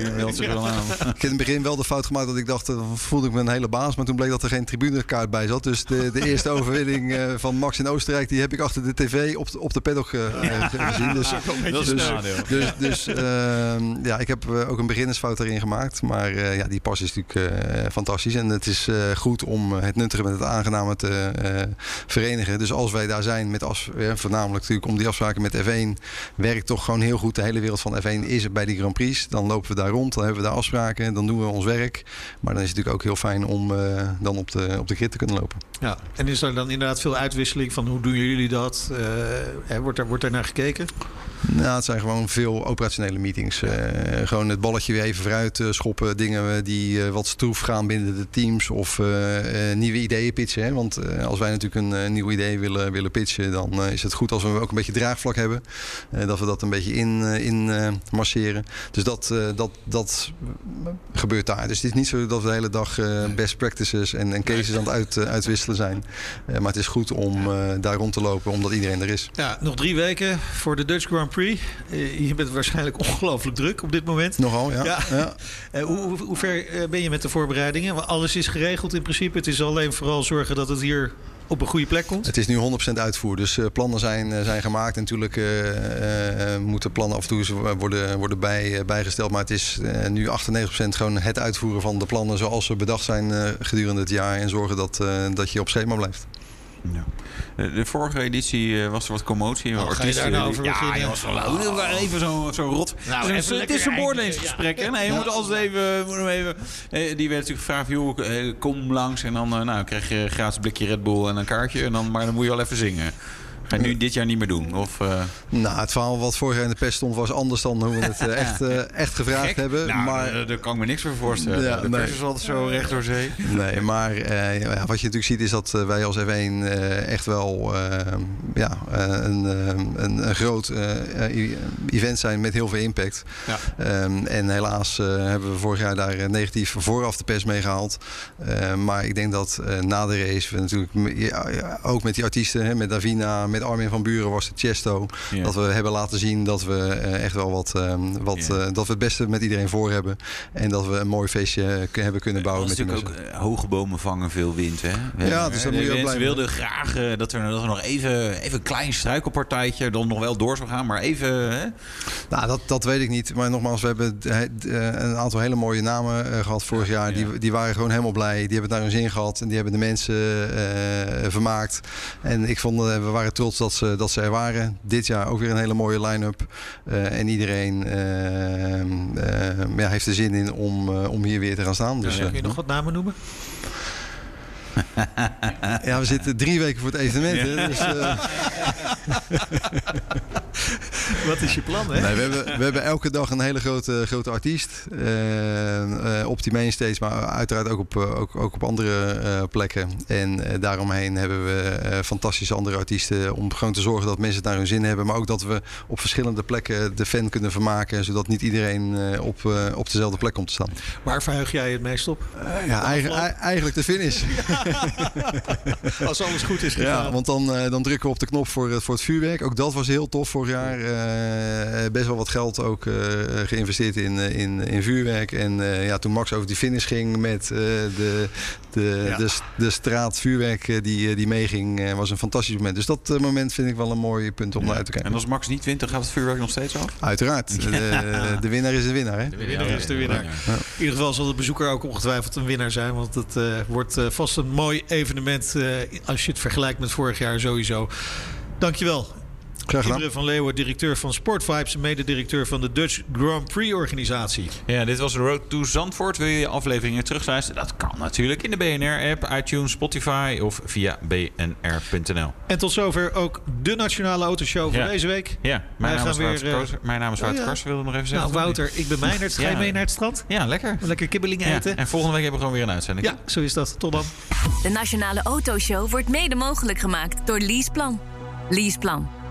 heb in het begin wel de fout gemaakt dat ik dacht, uh, voelde ik me een hele baas. Maar toen bleek dat er geen tribunekaart bij zat. Dus de, de eerste [LAUGHS] overwinning van Max in Oostenrijk, die heb ik achter de tv op, op de paddock gezien. Dus,
dat is dus,
dus, dus ehm, ja, ik heb ook een beginnersfout erin gemaakt. Maar ja, die pas is natuurlijk fantastisch. En het is goed om het nuttige met het aangename te verenigen. Dus als wij daar zijn met as, voornamelijk natuurlijk om die afspraken met F1 werkt toch gewoon heel goed. De hele wereld van F1 is bij die Grand Prix. Dan lopen we daar rond, dan hebben we daar afspraken, dan doen we ons werk. Maar dan is het natuurlijk ook heel fijn om dan op de, op de grid te kunnen lopen.
Ja, en is er dan inderdaad veel uitwisseling van hoe doen jullie dat? Wordt, er, wordt er naar gekeken?
Nou, het zijn gewoon veel operationele meetings. Uh, gewoon het balletje weer even vooruit schoppen. Dingen die wat stroef gaan binnen de teams. Of nieuwe ideeën pitchen. Hè? Want als wij natuurlijk een nieuw idee willen, willen pitchen, dan is het goed als we ook een beetje draagvlak hebben. Dat we dat een beetje in, in masseren. Dus dat, dat, dat gebeurt daar. Dus het is niet zo dat we de hele dag best practices en, en cases aan het uit, uitwisselen zijn. maar het is goed om daar rond te lopen, omdat iedereen er is.
Ja, nog drie weken voor de Dutch Grand Prix. Je bent waarschijnlijk [LAUGHS] ongelooflijk druk op dit moment.
Nogal, ja. ja.
ja. [LAUGHS] hoe, hoe, ver ben je met de voorbereidingen? Alles is geregeld in principe. Het is alleen vooral zorgen dat het hier op een goede plek komt?
Het is nu 100% uitvoer. Dus uh, plannen zijn, zijn gemaakt. En natuurlijk uh, moeten plannen af en toe worden, worden bij, bijgesteld. Maar het is nu 98% gewoon het uitvoeren van de plannen zoals ze bedacht zijn gedurende het jaar. En zorgen dat, dat je op schema blijft.
Ja. De vorige editie was er wat commotie.
Oh, ga je daar nou over
ja, ja, was wel even zo, zo rot. Nou, het is, het is een beoordelingsgesprek. Ja. Nee, je moet altijd even... Moet hem even die werd natuurlijk gevraagd, joh, kom langs. En dan nou, krijg je gratis blikje Red Bull en een kaartje. En dan, maar dan moet je wel even zingen. Ga je nu dit jaar niet meer doen? Of, uh...
Nou, het verhaal wat vorig jaar in de pest stond was anders dan hoe we het uh, echt, uh, [LAUGHS] echt gevraagd
Gek.
hebben.
Nou,
maar
daar kan ik me niks voor voorstellen. Ja, de pers is altijd zo recht door zee.
Nee, maar ja, wat je natuurlijk ziet is dat wij als F1 echt wel ja, een, een, een, groot event zijn met heel veel impact. Ja. Um, en helaas hebben we vorig jaar daar negatief vooraf de pers mee gehaald. maar ik denk dat na de race we natuurlijk ook met die artiesten, hè, met Davina, met Armin van Buren was het Chesto.
Ja.
Dat we hebben laten zien dat we eh, echt wel wat, ehm, wat
Ja.
eh, dat we het beste met iedereen voor hebben. En dat we een mooi feestje k- hebben kunnen bouwen
Dat
met
natuurlijk
mensen.
ook eh, hoge bomen vangen veel wind. Hè?
Ja, dus daar moet je ook blij
wilden graag eh, dat, er, dat er nog even, even een klein struikelpartijtje dan nog wel door zou gaan. Maar even. Hè?
Nou, dat, dat weet ik niet. Maar nogmaals, we hebben eh, een aantal hele mooie namen eh, gehad vorig jaar. Die, die waren gewoon helemaal blij. Die hebben het naar hun zin gehad. En die hebben de mensen eh, vermaakt. En ik vond, eh, we waren trots dat ze, dat ze er waren. Dit jaar ook weer een hele mooie line-up. Eh, en iedereen eh, eh, ja, heeft er zin in om, om hier weer te gaan staan. Dus,
Kun je nog wat namen noemen?
ja, we zitten drie weken voor het evenement. Hè, dus, [LAUGHS] [LAUGHS]
Wat is je plan, hè?
Nee, we, hebben, we hebben elke dag een hele grote, grote artiest. eh, eh, op die mainstage, maar uiteraard ook op, eh, ook, ook op andere plekken. En daaromheen hebben we fantastische andere artiesten. Om gewoon te zorgen dat mensen het naar hun zin hebben. Maar ook dat we op verschillende plekken de fan kunnen vermaken. Zodat niet iedereen op, op dezelfde plek komt te staan.
Waar verheug jij het meest op?
ja, eigen- ei- eigenlijk de finish. [LAUGHS]
Als alles goed is gegaan.
Ja, want dan, dan drukken we op de knop voor, het- voor het vuurwerk. Ook dat was heel tof vorig jaar. Eh, best wel wat geld ook eh, geïnvesteerd in, eh, in, in vuurwerk. En eh, ja, toen Max over die finish ging met eh, de, de,
Ja.
de, de straat vuurwerk die, die meeging, eh, was een fantastisch moment. Dus dat moment vind ik wel een mooi punt om naar uit te kijken.
En als Max niet wint, dan gaat het vuurwerk nog steeds af?
Uiteraard. De, de winnaar is de winnaar. Hè?
De winnaar is de winnaar. In ieder geval zal de bezoeker ook ongetwijfeld een winnaar zijn. Want het eh, wordt vast een mooi evenement. eh, als je het vergelijkt met vorig jaar sowieso. Dankjewel. Imre van Leeuwen, directeur van Sportvibes en mededirecteur van de Dutch Grand Prix organisatie.
Ja, dit was de Road to Zandvoort. Wil je je afleveringen terugluisteren? Dat kan natuurlijk in de BNR-app, iTunes, Spotify of via bnr.nl.
En tot zover ook de Nationale Autoshow voor
Ja.
deze week.
Ja,
Wij
mijn naam
gaan
is Wouter
weer, eh.
Mijn naam is Wouter
oh ja.
Karsen, wilde nog even zeggen.
Nou, Wouter, ik ben Meijnerd. Ga je
Ja.
mee naar het strand?
Ja, lekker.
Lekker kibbeling
Ja,
eten?
En volgende week hebben we gewoon weer een uitzending.
Ja, zo is dat. Tot dan.
De Nationale Autoshow wordt mede mogelijk gemaakt door Leaseplan. Leaseplan.